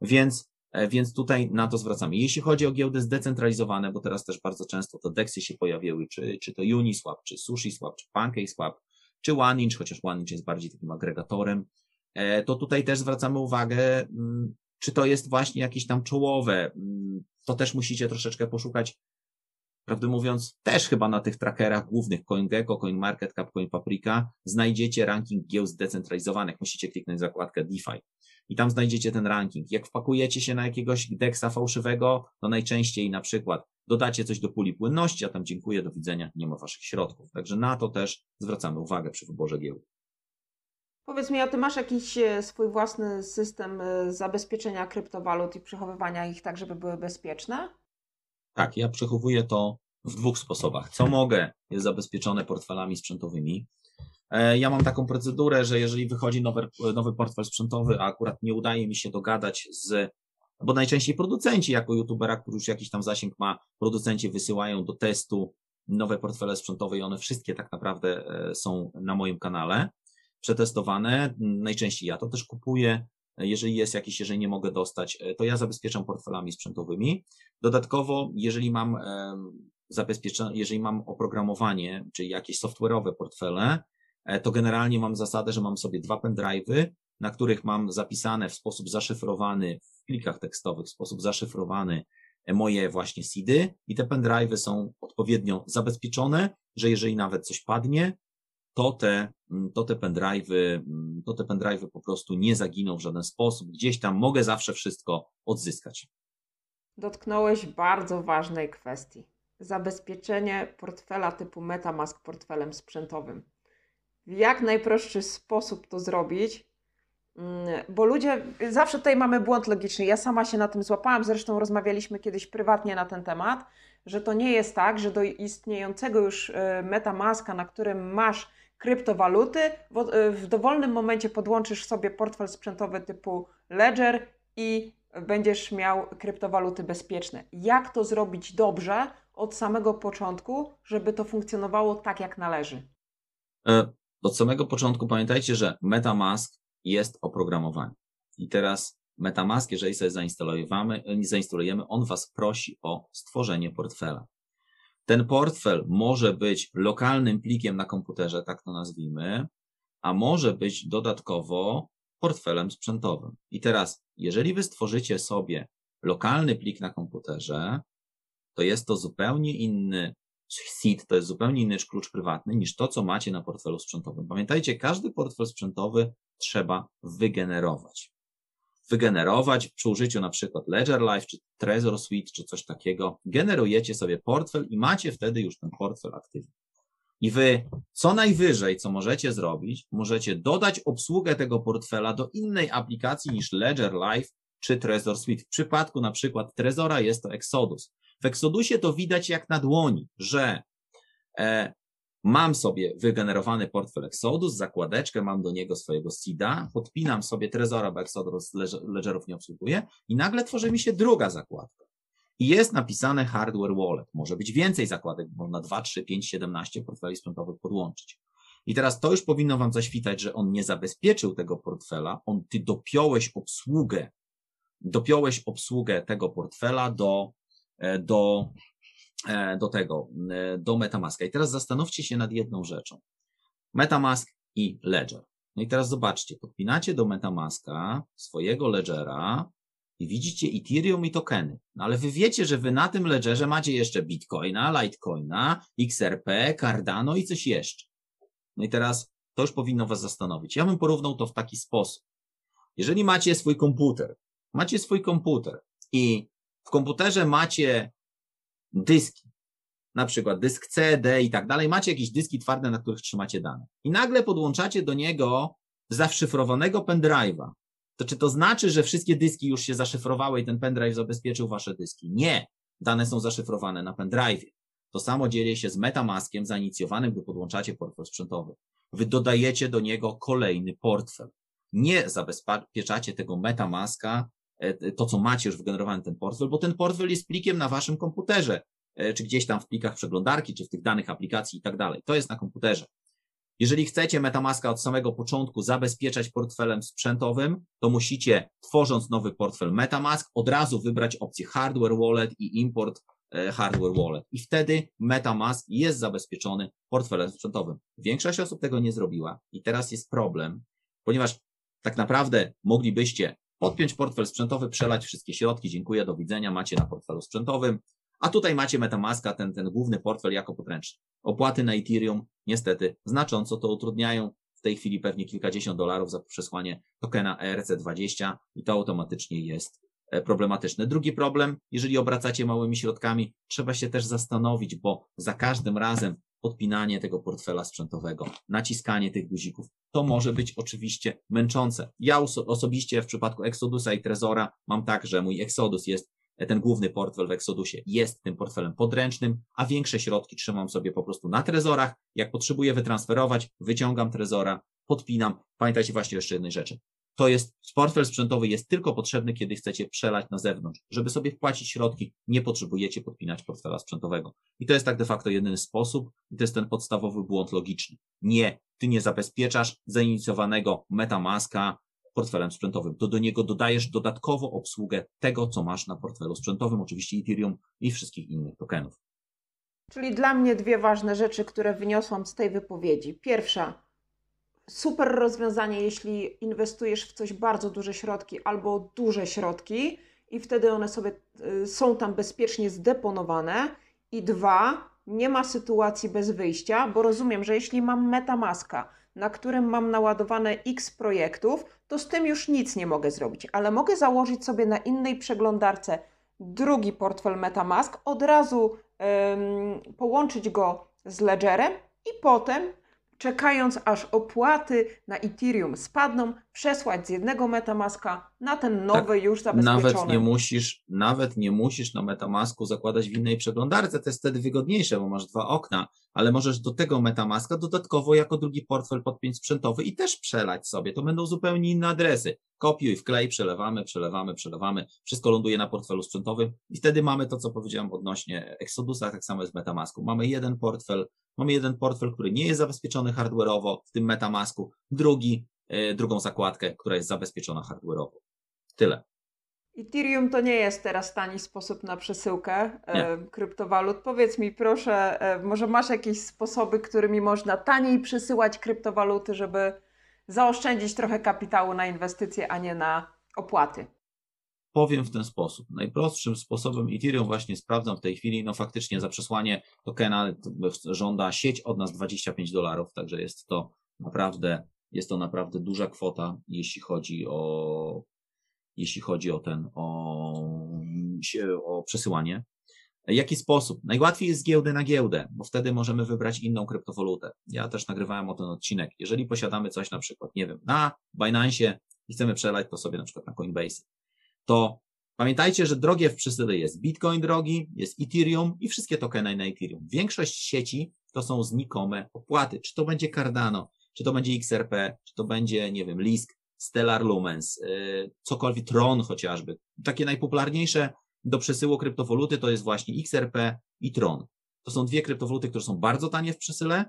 B: Więc więc tutaj na to zwracamy. Jeśli chodzi o giełdy zdecentralizowane, bo teraz też bardzo często to DEXy się pojawiły, czy, czy to Uniswap, czy SushiSwap, czy PancakeSwap, czy OneInch, chociaż OneInch jest bardziej takim agregatorem, e, to tutaj też zwracamy uwagę, mm, czy to jest właśnie jakieś tam czołowe. Mm, to też musicie troszeczkę poszukać prawdę mówiąc, też chyba na tych trackerach głównych CoinGecko, CoinMarketCap, CoinPaprika znajdziecie ranking giełd zdecentralizowanych. Musicie kliknąć zakładkę DeFi i tam znajdziecie ten ranking. Jak wpakujecie się na jakiegoś DEXa fałszywego, to najczęściej na przykład dodacie coś do puli płynności, a tam dziękuję, do widzenia, nie ma waszych środków. Także na to też zwracamy uwagę przy wyborze giełd.
A: Powiedz mi, a ty masz jakiś e, swój własny system e, zabezpieczenia kryptowalut i przechowywania ich tak, żeby były bezpieczne?
B: Tak, ja przechowuję to w dwóch sposobach. Co mogę, jest zabezpieczone portfelami sprzętowymi. E, ja mam taką procedurę, że jeżeli wychodzi nowy, nowy portfel sprzętowy, a akurat nie udaje mi się dogadać z, bo najczęściej producenci jako youtubera, który już jakiś tam zasięg ma, producenci wysyłają do testu nowe portfele sprzętowe i one wszystkie tak naprawdę e, są na moim kanale przetestowane. Najczęściej ja to też kupuję. Jeżeli jest jakiś, jeżeli nie mogę dostać, e, to ja zabezpieczam portfelami sprzętowymi. Dodatkowo, jeżeli mam jeżeli mam oprogramowanie, czyli jakieś software'owe portfele, to generalnie mam zasadę, że mam sobie dwa pendrive'y, na których mam zapisane w sposób zaszyfrowany w plikach tekstowych, w sposób zaszyfrowany e, moje właśnie seedy i te pendrive'y są odpowiednio zabezpieczone, że jeżeli nawet coś padnie, to te, mm, to te pendrive'y, mm, to te pendrive'y po prostu nie zaginą w żaden sposób. Gdzieś tam mogę zawsze wszystko odzyskać.
A: Dotknąłeś bardzo ważnej kwestii. Zabezpieczenie portfela typu MetaMask portfelem sprzętowym. W jak najprostszy sposób to zrobić, mm, bo ludzie, zawsze tutaj mamy błąd logiczny. Ja sama się na tym złapałam, zresztą rozmawialiśmy kiedyś prywatnie na ten temat, że to nie jest tak, że do istniejącego już e, MetaMaska, na którym masz kryptowaluty, e, w dowolnym momencie podłączysz sobie portfel sprzętowy typu Ledger i będziesz miał kryptowaluty bezpieczne. Jak to zrobić dobrze od samego początku, żeby to funkcjonowało tak, jak należy?
B: Od samego początku pamiętajcie, że MetaMask jest oprogramowanie. I teraz MetaMask, jeżeli sobie zainstalujemy, zainstalujemy, on Was prosi o stworzenie portfela. Ten portfel może być lokalnym plikiem na komputerze, tak to nazwijmy, a może być dodatkowo portfelem sprzętowym. I teraz, jeżeli wy stworzycie sobie lokalny plik na komputerze, to jest to zupełnie inny seed, to jest zupełnie inny klucz prywatny niż to, co macie na portfelu sprzętowym. Pamiętajcie, każdy portfel sprzętowy trzeba wygenerować. Wygenerować przy użyciu na przykład Ledger Live, czy Trezor Suite, czy coś takiego. Generujecie sobie portfel i macie wtedy już ten portfel aktywny. I wy co najwyżej, co możecie zrobić, możecie dodać obsługę tego portfela do innej aplikacji niż Ledger Live czy Trezor Suite. W przypadku na przykład Trezora jest to Exodus. W Exodusie to widać jak na dłoni, że e, mam sobie wygenerowany portfel Exodus, zakładeczkę, mam do niego swojego seeda, podpinam sobie Trezora, bo Exodus Ledgerów nie obsługuje i nagle tworzy mi się druga zakładka. I jest napisane hardware wallet. Może być więcej zakładek, można 2, 3, 5, 17 portfeli sprzętowych podłączyć. I teraz to już powinno Wam zaświtać, że on nie zabezpieczył tego portfela, on Ty dopiąłeś obsługę, dopiąłeś obsługę tego portfela do, do, e, do tego, e, do Metamaska. I teraz zastanówcie się nad jedną rzeczą. Metamask i Ledger. No i teraz zobaczcie, podpinacie do Metamaska swojego Ledgera, i widzicie Ethereum i tokeny. No ale wy wiecie, że wy na tym ledgerze macie jeszcze Bitcoina, Litecoina, XRP, Cardano i coś jeszcze. No i teraz to już powinno was zastanowić. Ja bym porównał to w taki sposób. Jeżeli macie swój komputer, macie swój komputer i w komputerze macie dyski, na przykład dysk C, D i tak dalej, macie jakieś dyski twarde, na których trzymacie dane. I nagle podłączacie do niego zaszyfrowanego pendrive'a. To czy to znaczy, że wszystkie dyski już się zaszyfrowały i ten pendrive zabezpieczył wasze dyski? Nie. Dane są zaszyfrowane na pendrive'ie. To samo dzieje się z Metamaskiem zainicjowanym, gdy podłączacie portfel sprzętowy. Wy dodajecie do niego kolejny portfel. Nie zabezpieczacie tego Metamaska, to co macie już wygenerowany ten portfel, bo ten portfel jest plikiem na waszym komputerze, e, czy gdzieś tam w plikach przeglądarki, czy w tych danych aplikacji i tak dalej. To jest na komputerze. Jeżeli chcecie Metamaska od samego początku zabezpieczać portfelem sprzętowym, to musicie, tworząc nowy portfel Metamask, od razu wybrać opcję Hardware Wallet i Import e, Hardware Wallet. I wtedy Metamask jest zabezpieczony portfelem sprzętowym. Większość osób tego nie zrobiła i teraz jest problem, ponieważ tak naprawdę moglibyście podpiąć portfel sprzętowy, przelać wszystkie środki, dziękuję, do widzenia, macie na portfelu sprzętowym, a tutaj macie Metamaska, ten, ten główny portfel jako podręczny. Opłaty na Ethereum niestety znacząco to utrudniają. W tej chwili pewnie kilkadziesiąt dolarów za przesłanie tokena ERC20 i to automatycznie jest e, problematyczne. Drugi problem, jeżeli obracacie małymi środkami, trzeba się też zastanowić, bo za każdym razem podpinanie tego portfela sprzętowego, naciskanie tych guzików, to może być oczywiście męczące. Ja osobiście w przypadku Exodusa i Trezora mam tak, że mój Exodus jest ten główny portfel w Exodusie jest tym portfelem podręcznym, a większe środki trzymam sobie po prostu na trezorach. Jak potrzebuję wytransferować, wyciągam trezora, podpinam. Pamiętajcie właśnie jeszcze jednej rzeczy. To jest, portfel sprzętowy jest tylko potrzebny, kiedy chcecie przelać na zewnątrz. Żeby sobie wpłacić środki, nie potrzebujecie podpinać portfela sprzętowego. I to jest tak de facto jedyny sposób, i to jest ten podstawowy błąd logiczny. Nie, ty nie zabezpieczasz zainicjowanego Metamaska, portfelem sprzętowym, to do niego dodajesz dodatkowo obsługę tego, co masz na portfelu sprzętowym, oczywiście Ethereum i wszystkich innych tokenów.
A: Czyli dla mnie dwie ważne rzeczy, które wyniosłam z tej wypowiedzi. Pierwsza, super rozwiązanie, jeśli inwestujesz w coś bardzo duże środki albo duże środki i wtedy one sobie y, są tam bezpiecznie zdeponowane. I dwa, nie ma sytuacji bez wyjścia, bo rozumiem, że jeśli mam MetaMaska, na którym mam naładowane X projektów, to z tym już nic nie mogę zrobić, ale mogę założyć sobie na innej przeglądarce drugi portfel MetaMask, od razu ym, połączyć go z Ledgerem i potem czekając aż opłaty na Ethereum spadną, przesłać z jednego Metamaska na ten nowy tak, już zabezpieczony.
B: Nawet nie musisz, nawet nie musisz na Metamasku zakładać w innej przeglądarce, to jest wtedy wygodniejsze, bo masz dwa okna, ale możesz do tego Metamaska dodatkowo jako drugi portfel podpiąć sprzętowy i też przelać sobie. To będą zupełnie inne adresy. Kopiuj, wklej, przelewamy, przelewamy, przelewamy. Wszystko ląduje na portfelu sprzętowym i wtedy mamy to, co powiedziałem odnośnie Exodusa, tak samo jest w Metamasku. Mamy jeden portfel, mamy jeden portfel, który nie jest zabezpieczony hardware'owo w tym Metamasku, drugi, drugą zakładkę, która jest zabezpieczona hardware'owo. Tyle.
A: Ethereum to nie jest teraz tani sposób na przesyłkę e, kryptowalut. Powiedz mi proszę, e, może masz jakieś sposoby, którymi można taniej przesyłać kryptowaluty, żeby zaoszczędzić trochę kapitału na inwestycje, a nie na opłaty?
B: Powiem w ten sposób. Najprostszym sposobem Ethereum właśnie sprawdzam w tej chwili, no faktycznie za przesłanie tokena żąda sieć od nas 25 dolarów, także jest to naprawdę, jest to naprawdę duża kwota, jeśli chodzi o jeśli chodzi o ten, o, o przesyłanie. Jaki sposób? Najłatwiej jest z giełdy na giełdę, bo wtedy możemy wybrać inną kryptowalutę. Ja też nagrywałem o ten odcinek. Jeżeli posiadamy coś na przykład, nie wiem, na Binance i chcemy przelać to sobie na przykład na Coinbase, to pamiętajcie, że drogie w przesyle jest Bitcoin drogi, jest Ethereum i wszystkie tokeny na Ethereum. Większość sieci to są znikome opłaty. Czy to będzie Cardano, czy to będzie XRP, czy to będzie, nie wiem, Lisk, Stellar Lumens, y, cokolwiek, Tron chociażby. Takie najpopularniejsze do przesyłu kryptowaluty to jest właśnie XRP i Tron. To są dwie kryptowaluty, które są bardzo tanie w przesyle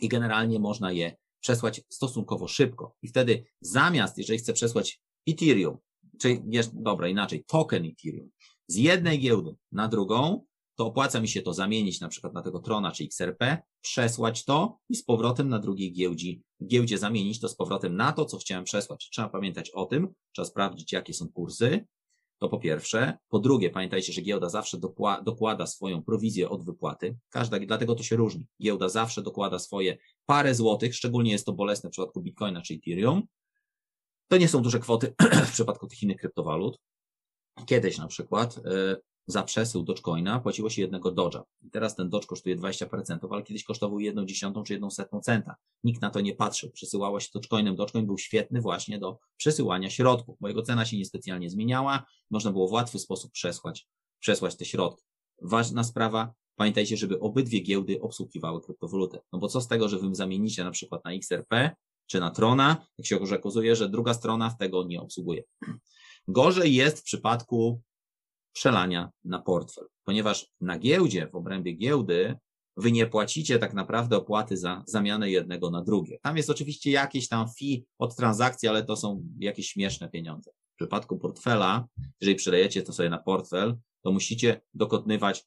B: i generalnie można je przesłać stosunkowo szybko. I wtedy zamiast, jeżeli chcę przesłać Ethereum, czyli, dobra, inaczej, token Ethereum z jednej giełdy na drugą, to opłaca mi się to zamienić na przykład na tego Trona czy XRP, przesłać to i z powrotem na drugiej giełdzie, giełdzie zamienić to z powrotem na to, co chciałem przesłać. Trzeba pamiętać o tym, trzeba sprawdzić, jakie są kursy. To po pierwsze. Po drugie, pamiętajcie, że giełda zawsze dokłada swoją prowizję od wypłaty. Każda, dlatego to się różni. Giełda zawsze dokłada swoje parę złotych, szczególnie jest to bolesne w przypadku Bitcoina czy Ethereum. To nie są duże kwoty [clears throat] w przypadku tych innych kryptowalut kiedyś na przykład e, za przesył Dogecoina płaciło się jednego Doge'a. I teraz ten Doge kosztuje 20%, ale kiedyś kosztował jedną dziesiątą czy jedną setną centa. Nikt na to nie patrzył. Przesyłało się Dogecoinem. Dogecoin był świetny właśnie do przesyłania środków, bo jego cena się niespecjalnie zmieniała. Można było w łatwy sposób przesłać, przesłać te środki. Ważna sprawa, pamiętajcie, żeby obydwie giełdy obsługiwały kryptowalutę. No bo co z tego, że wy zamienicie na przykład na XRP czy na Trona, jak się okazuje, że druga strona tego nie obsługuje. Gorzej jest w przypadku przelania na portfel, ponieważ na giełdzie, w obrębie giełdy, wy nie płacicie tak naprawdę opłaty za zamianę jednego na drugie. Tam jest oczywiście jakieś tam fee od transakcji, ale to są jakieś śmieszne pieniądze. W przypadku portfela, jeżeli przelejecie to sobie na portfel, to musicie dokonywać,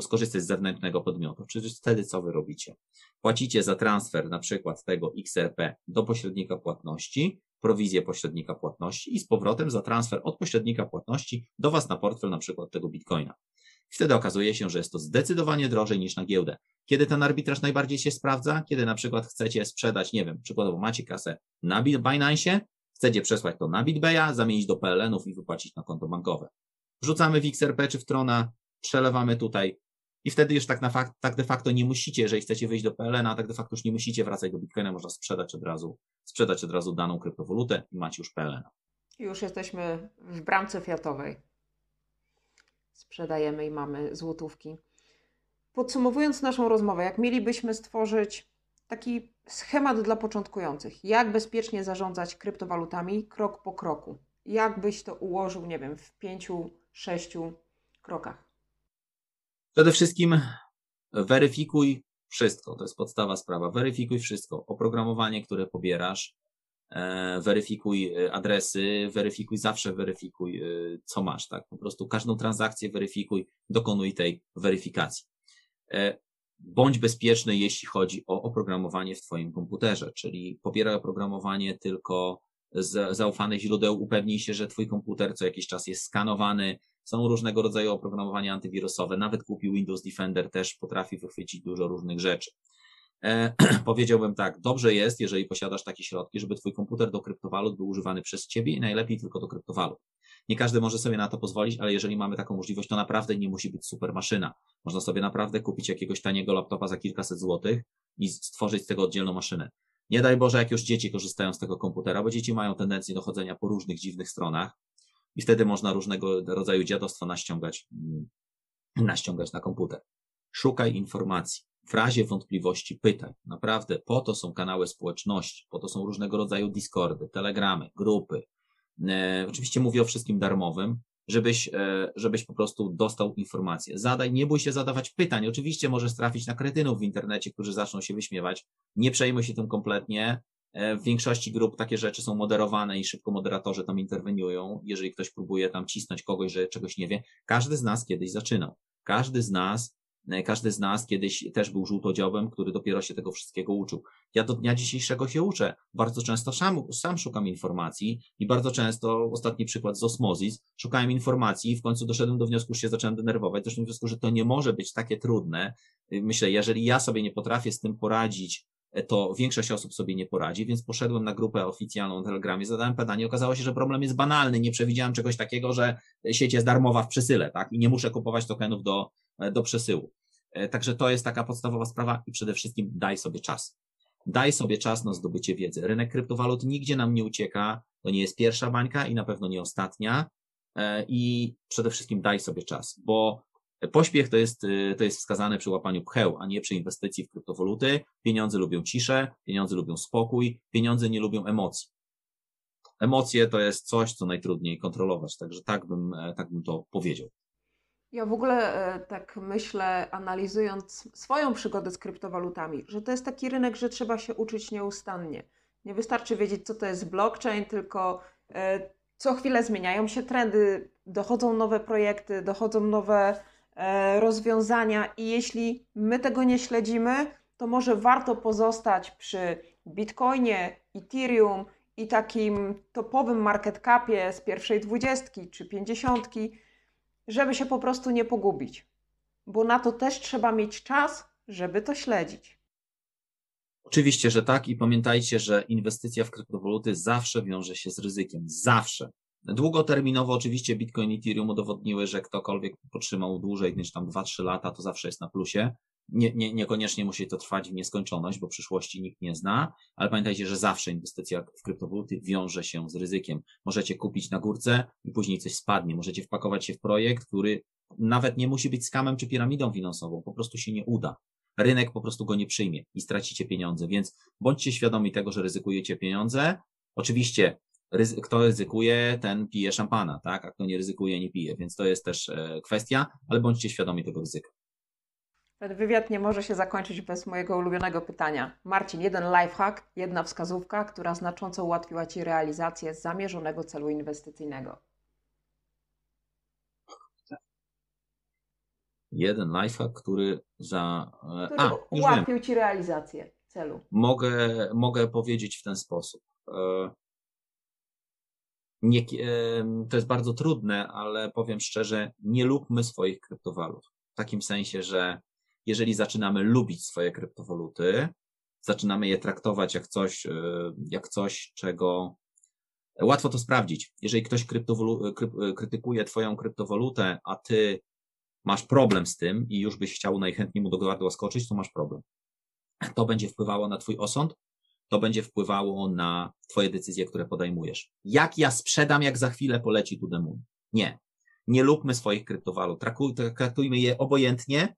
B: skorzystać z zewnętrznego podmiotu. Czyli wtedy co wy robicie? Płacicie za transfer na przykład tego XRP do pośrednika płatności, prowizję pośrednika płatności i z powrotem za transfer od pośrednika płatności do Was na portfel na przykład tego bitcoina. Wtedy okazuje się, że jest to zdecydowanie drożej niż na giełdę. Kiedy ten arbitraż najbardziej się sprawdza? Kiedy na przykład chcecie sprzedać, nie wiem, przykładowo macie kasę na Binance, chcecie przesłać to na BitBaya, zamienić do PLN-ów i wypłacić na konto bankowe. Wrzucamy w XRP czy w Trona, przelewamy tutaj i wtedy już tak, na fakt, tak de facto nie musicie, jeżeli chcecie wyjść do PLN, tak de facto już nie musicie wracać do Bitcoina, można sprzedać od razu, sprzedać od razu daną kryptowalutę i macie już PLN.
A: Już jesteśmy w bramce fiatowej. Sprzedajemy i mamy złotówki. Podsumowując naszą rozmowę, jak mielibyśmy stworzyć taki schemat dla początkujących, jak bezpiecznie zarządzać kryptowalutami krok po kroku, jak byś to ułożył, nie wiem, w pięciu, sześciu krokach?
B: Przede wszystkim weryfikuj wszystko. To jest podstawa sprawa. Weryfikuj wszystko. Oprogramowanie, które pobierasz, e, weryfikuj e, adresy, weryfikuj, zawsze weryfikuj, e, co masz, tak? Po prostu każdą transakcję weryfikuj, dokonuj tej weryfikacji. Bądź bezpieczny, jeśli chodzi o oprogramowanie w Twoim komputerze, czyli pobieraj oprogramowanie tylko z zaufanych źródeł, upewnij się, że Twój komputer co jakiś czas jest skanowany, są różnego rodzaju oprogramowania antywirusowe, nawet kupił Windows Defender też potrafi wychwycić dużo różnych rzeczy. E, [clears throat] powiedziałbym tak, dobrze jest, jeżeli posiadasz takie środki, żeby twój komputer do kryptowalut był używany przez ciebie i najlepiej tylko do kryptowalut. Nie każdy może sobie na to pozwolić, ale jeżeli mamy taką możliwość, to naprawdę nie musi być super maszyna. Można sobie naprawdę kupić jakiegoś taniego laptopa za kilkaset złotych i stworzyć z tego oddzielną maszynę. Nie daj Boże, jak już dzieci korzystają z tego komputera, bo dzieci mają tendencję do chodzenia po różnych dziwnych stronach i wtedy można różnego rodzaju dziadostwa naściągać, mm, naściągać na komputer. Szukaj informacji. W razie wątpliwości pytaj. Naprawdę po to są kanały społeczności, po to są różnego rodzaju Discordy, Telegramy, grupy. E, oczywiście mówię o wszystkim darmowym, żebyś, e, żebyś po prostu dostał informacje. Zadaj, nie bój się zadawać pytań. Oczywiście możesz trafić na kretynów w internecie, którzy zaczną się wyśmiewać. Nie przejmuj się tym kompletnie. E, w większości grup takie rzeczy są moderowane i szybko moderatorzy tam interweniują, jeżeli ktoś próbuje tam cisnąć kogoś, że czegoś nie wie. Każdy z nas kiedyś zaczynał. Każdy z nas, każdy z nas kiedyś też był żółtodziobem, który dopiero się tego wszystkiego uczył. Ja do dnia dzisiejszego się uczę. Bardzo często sam, sam szukam informacji i bardzo często, ostatni przykład z Osmozis, szukałem informacji i w końcu doszedłem do wniosku, że się zacząłem denerwować, doszedłem do wniosku, że to nie może być takie trudne. Myślę, jeżeli ja sobie nie potrafię z tym poradzić, to większość osób sobie nie poradzi, więc poszedłem na grupę oficjalną na Telegramie, zadałem pytanie, okazało się, że problem jest banalny, nie przewidziałem czegoś takiego, że sieć jest darmowa w przesyle, tak, i nie muszę kupować tokenów do, do przesyłu. E, także to jest taka podstawowa sprawa i przede wszystkim daj sobie czas. Daj sobie czas na zdobycie wiedzy. Rynek kryptowalut nigdzie nam nie ucieka, to nie jest pierwsza bańka i na pewno nie ostatnia e, i przede wszystkim daj sobie czas, bo Pośpiech to jest, y, to jest wskazane przy łapaniu pcheł, a nie przy inwestycji w kryptowaluty. Pieniądze lubią ciszę, pieniądze lubią spokój, pieniądze nie lubią emocji. Emocje to jest coś, co najtrudniej kontrolować, także tak bym, e, tak bym to powiedział.
A: Ja w ogóle e, tak myślę, analizując swoją przygodę z kryptowalutami, że to jest taki rynek, że trzeba się uczyć nieustannie. Nie wystarczy wiedzieć, co to jest blockchain, tylko e, co chwilę zmieniają się trendy, dochodzą nowe projekty, dochodzą nowe rozwiązania i jeśli my tego nie śledzimy, to może warto pozostać przy Bitcoinie, Ethereum i takim topowym market capie z pierwszej dwudziestki czy pięćdziesiątki, żeby się po prostu nie pogubić. Bo na to też trzeba mieć czas, żeby to śledzić.
B: Oczywiście, że tak i pamiętajcie, że inwestycja w kryptowaluty zawsze wiąże się z ryzykiem. Zawsze. Długoterminowo oczywiście Bitcoin i Ethereum udowodniły, że ktokolwiek potrzymał dłużej niż tam 2-3 lata, to zawsze jest na plusie. Nie, nie, niekoniecznie musi to trwać w nieskończoność, bo przyszłości nikt nie zna, ale pamiętajcie, że zawsze inwestycja w kryptowaluty wiąże się z ryzykiem. Możecie kupić na górce i później coś spadnie. Możecie wpakować się w projekt, który nawet nie musi być skamem czy piramidą finansową, po prostu się nie uda. Rynek po prostu go nie przyjmie i stracicie pieniądze, więc bądźcie świadomi tego, że ryzykujecie pieniądze. Oczywiście kto ryzykuje, ten pije szampana, tak? A kto nie ryzykuje, nie pije, więc to jest też e, kwestia, ale bądźcie świadomi tego ryzyka.
A: Ten wywiad nie może się zakończyć bez mojego ulubionego pytania. Marcin, jeden lifehack, jedna wskazówka, która znacząco ułatwiła Ci realizację zamierzonego celu inwestycyjnego.
B: Jeden lifehack, który za.
A: E, który A, ułatwił Ci realizację celu.
B: Mogę, mogę powiedzieć w ten sposób. E, nie, to jest bardzo trudne, ale powiem szczerze, nie lubmy swoich kryptowalut. W takim sensie, że jeżeli zaczynamy lubić swoje kryptowaluty, zaczynamy je traktować jak coś, e, jak coś, czego łatwo to sprawdzić. Jeżeli ktoś krytykuje Twoją kryptowalutę, a Ty masz problem z tym i już byś chciał najchętniej mu do gardła skoczyć, to masz problem. To będzie wpływało na Twój osąd, to będzie wpływało na Twoje decyzje, które podejmujesz. Jak ja sprzedam, jak za chwilę poleci tu demon? Nie. Nie lubmy swoich kryptowalut. Traktujmy je obojętnie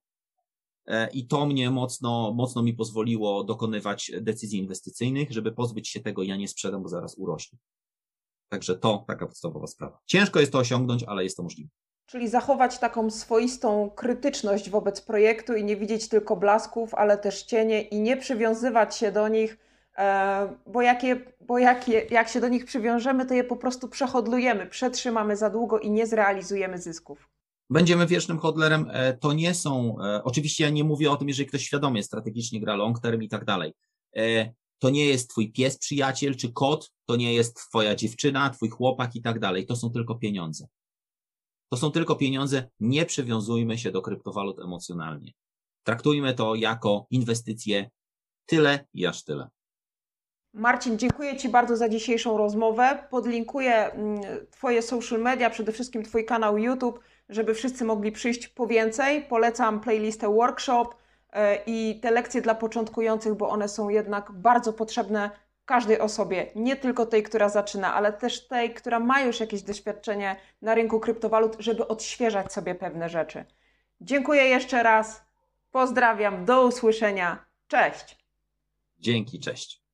B: e, i to mnie mocno, mocno mi pozwoliło dokonywać decyzji inwestycyjnych, żeby pozbyć się tego, ja nie sprzedam, bo zaraz urośnie. Także to taka podstawowa sprawa. Ciężko jest to osiągnąć, ale jest to możliwe.
A: Czyli zachować taką swoistą krytyczność wobec projektu i nie widzieć tylko blasków, ale też cienie i nie przywiązywać się do nich, bo, jak, je, bo jak, je, jak się do nich przywiążemy, to je po prostu przehodlujemy, przetrzymamy za długo i nie zrealizujemy zysków.
B: Będziemy wiecznym hodlerem. E, to nie są, e, oczywiście ja nie mówię o tym, jeżeli ktoś świadomie strategicznie gra long term i tak dalej. To nie jest twój pies, przyjaciel czy kot, to nie jest twoja dziewczyna, twój chłopak i tak dalej. To są tylko pieniądze. To są tylko pieniądze, nie przywiązujmy się do kryptowalut emocjonalnie. Traktujmy to jako inwestycje tyle i aż tyle.
A: Marcin, dziękuję Ci bardzo za dzisiejszą rozmowę. Podlinkuję mm, Twoje social media, przede wszystkim Twój kanał YouTube, żeby wszyscy mogli przyjść po więcej. Polecam playlistę workshop e, i te lekcje dla początkujących, bo one są jednak bardzo potrzebne każdej osobie, nie tylko tej, która zaczyna, ale też tej, która ma już jakieś doświadczenie na rynku kryptowalut, żeby odświeżać sobie pewne rzeczy. Dziękuję jeszcze raz. Pozdrawiam, do usłyszenia. Cześć.
B: Dzięki, cześć.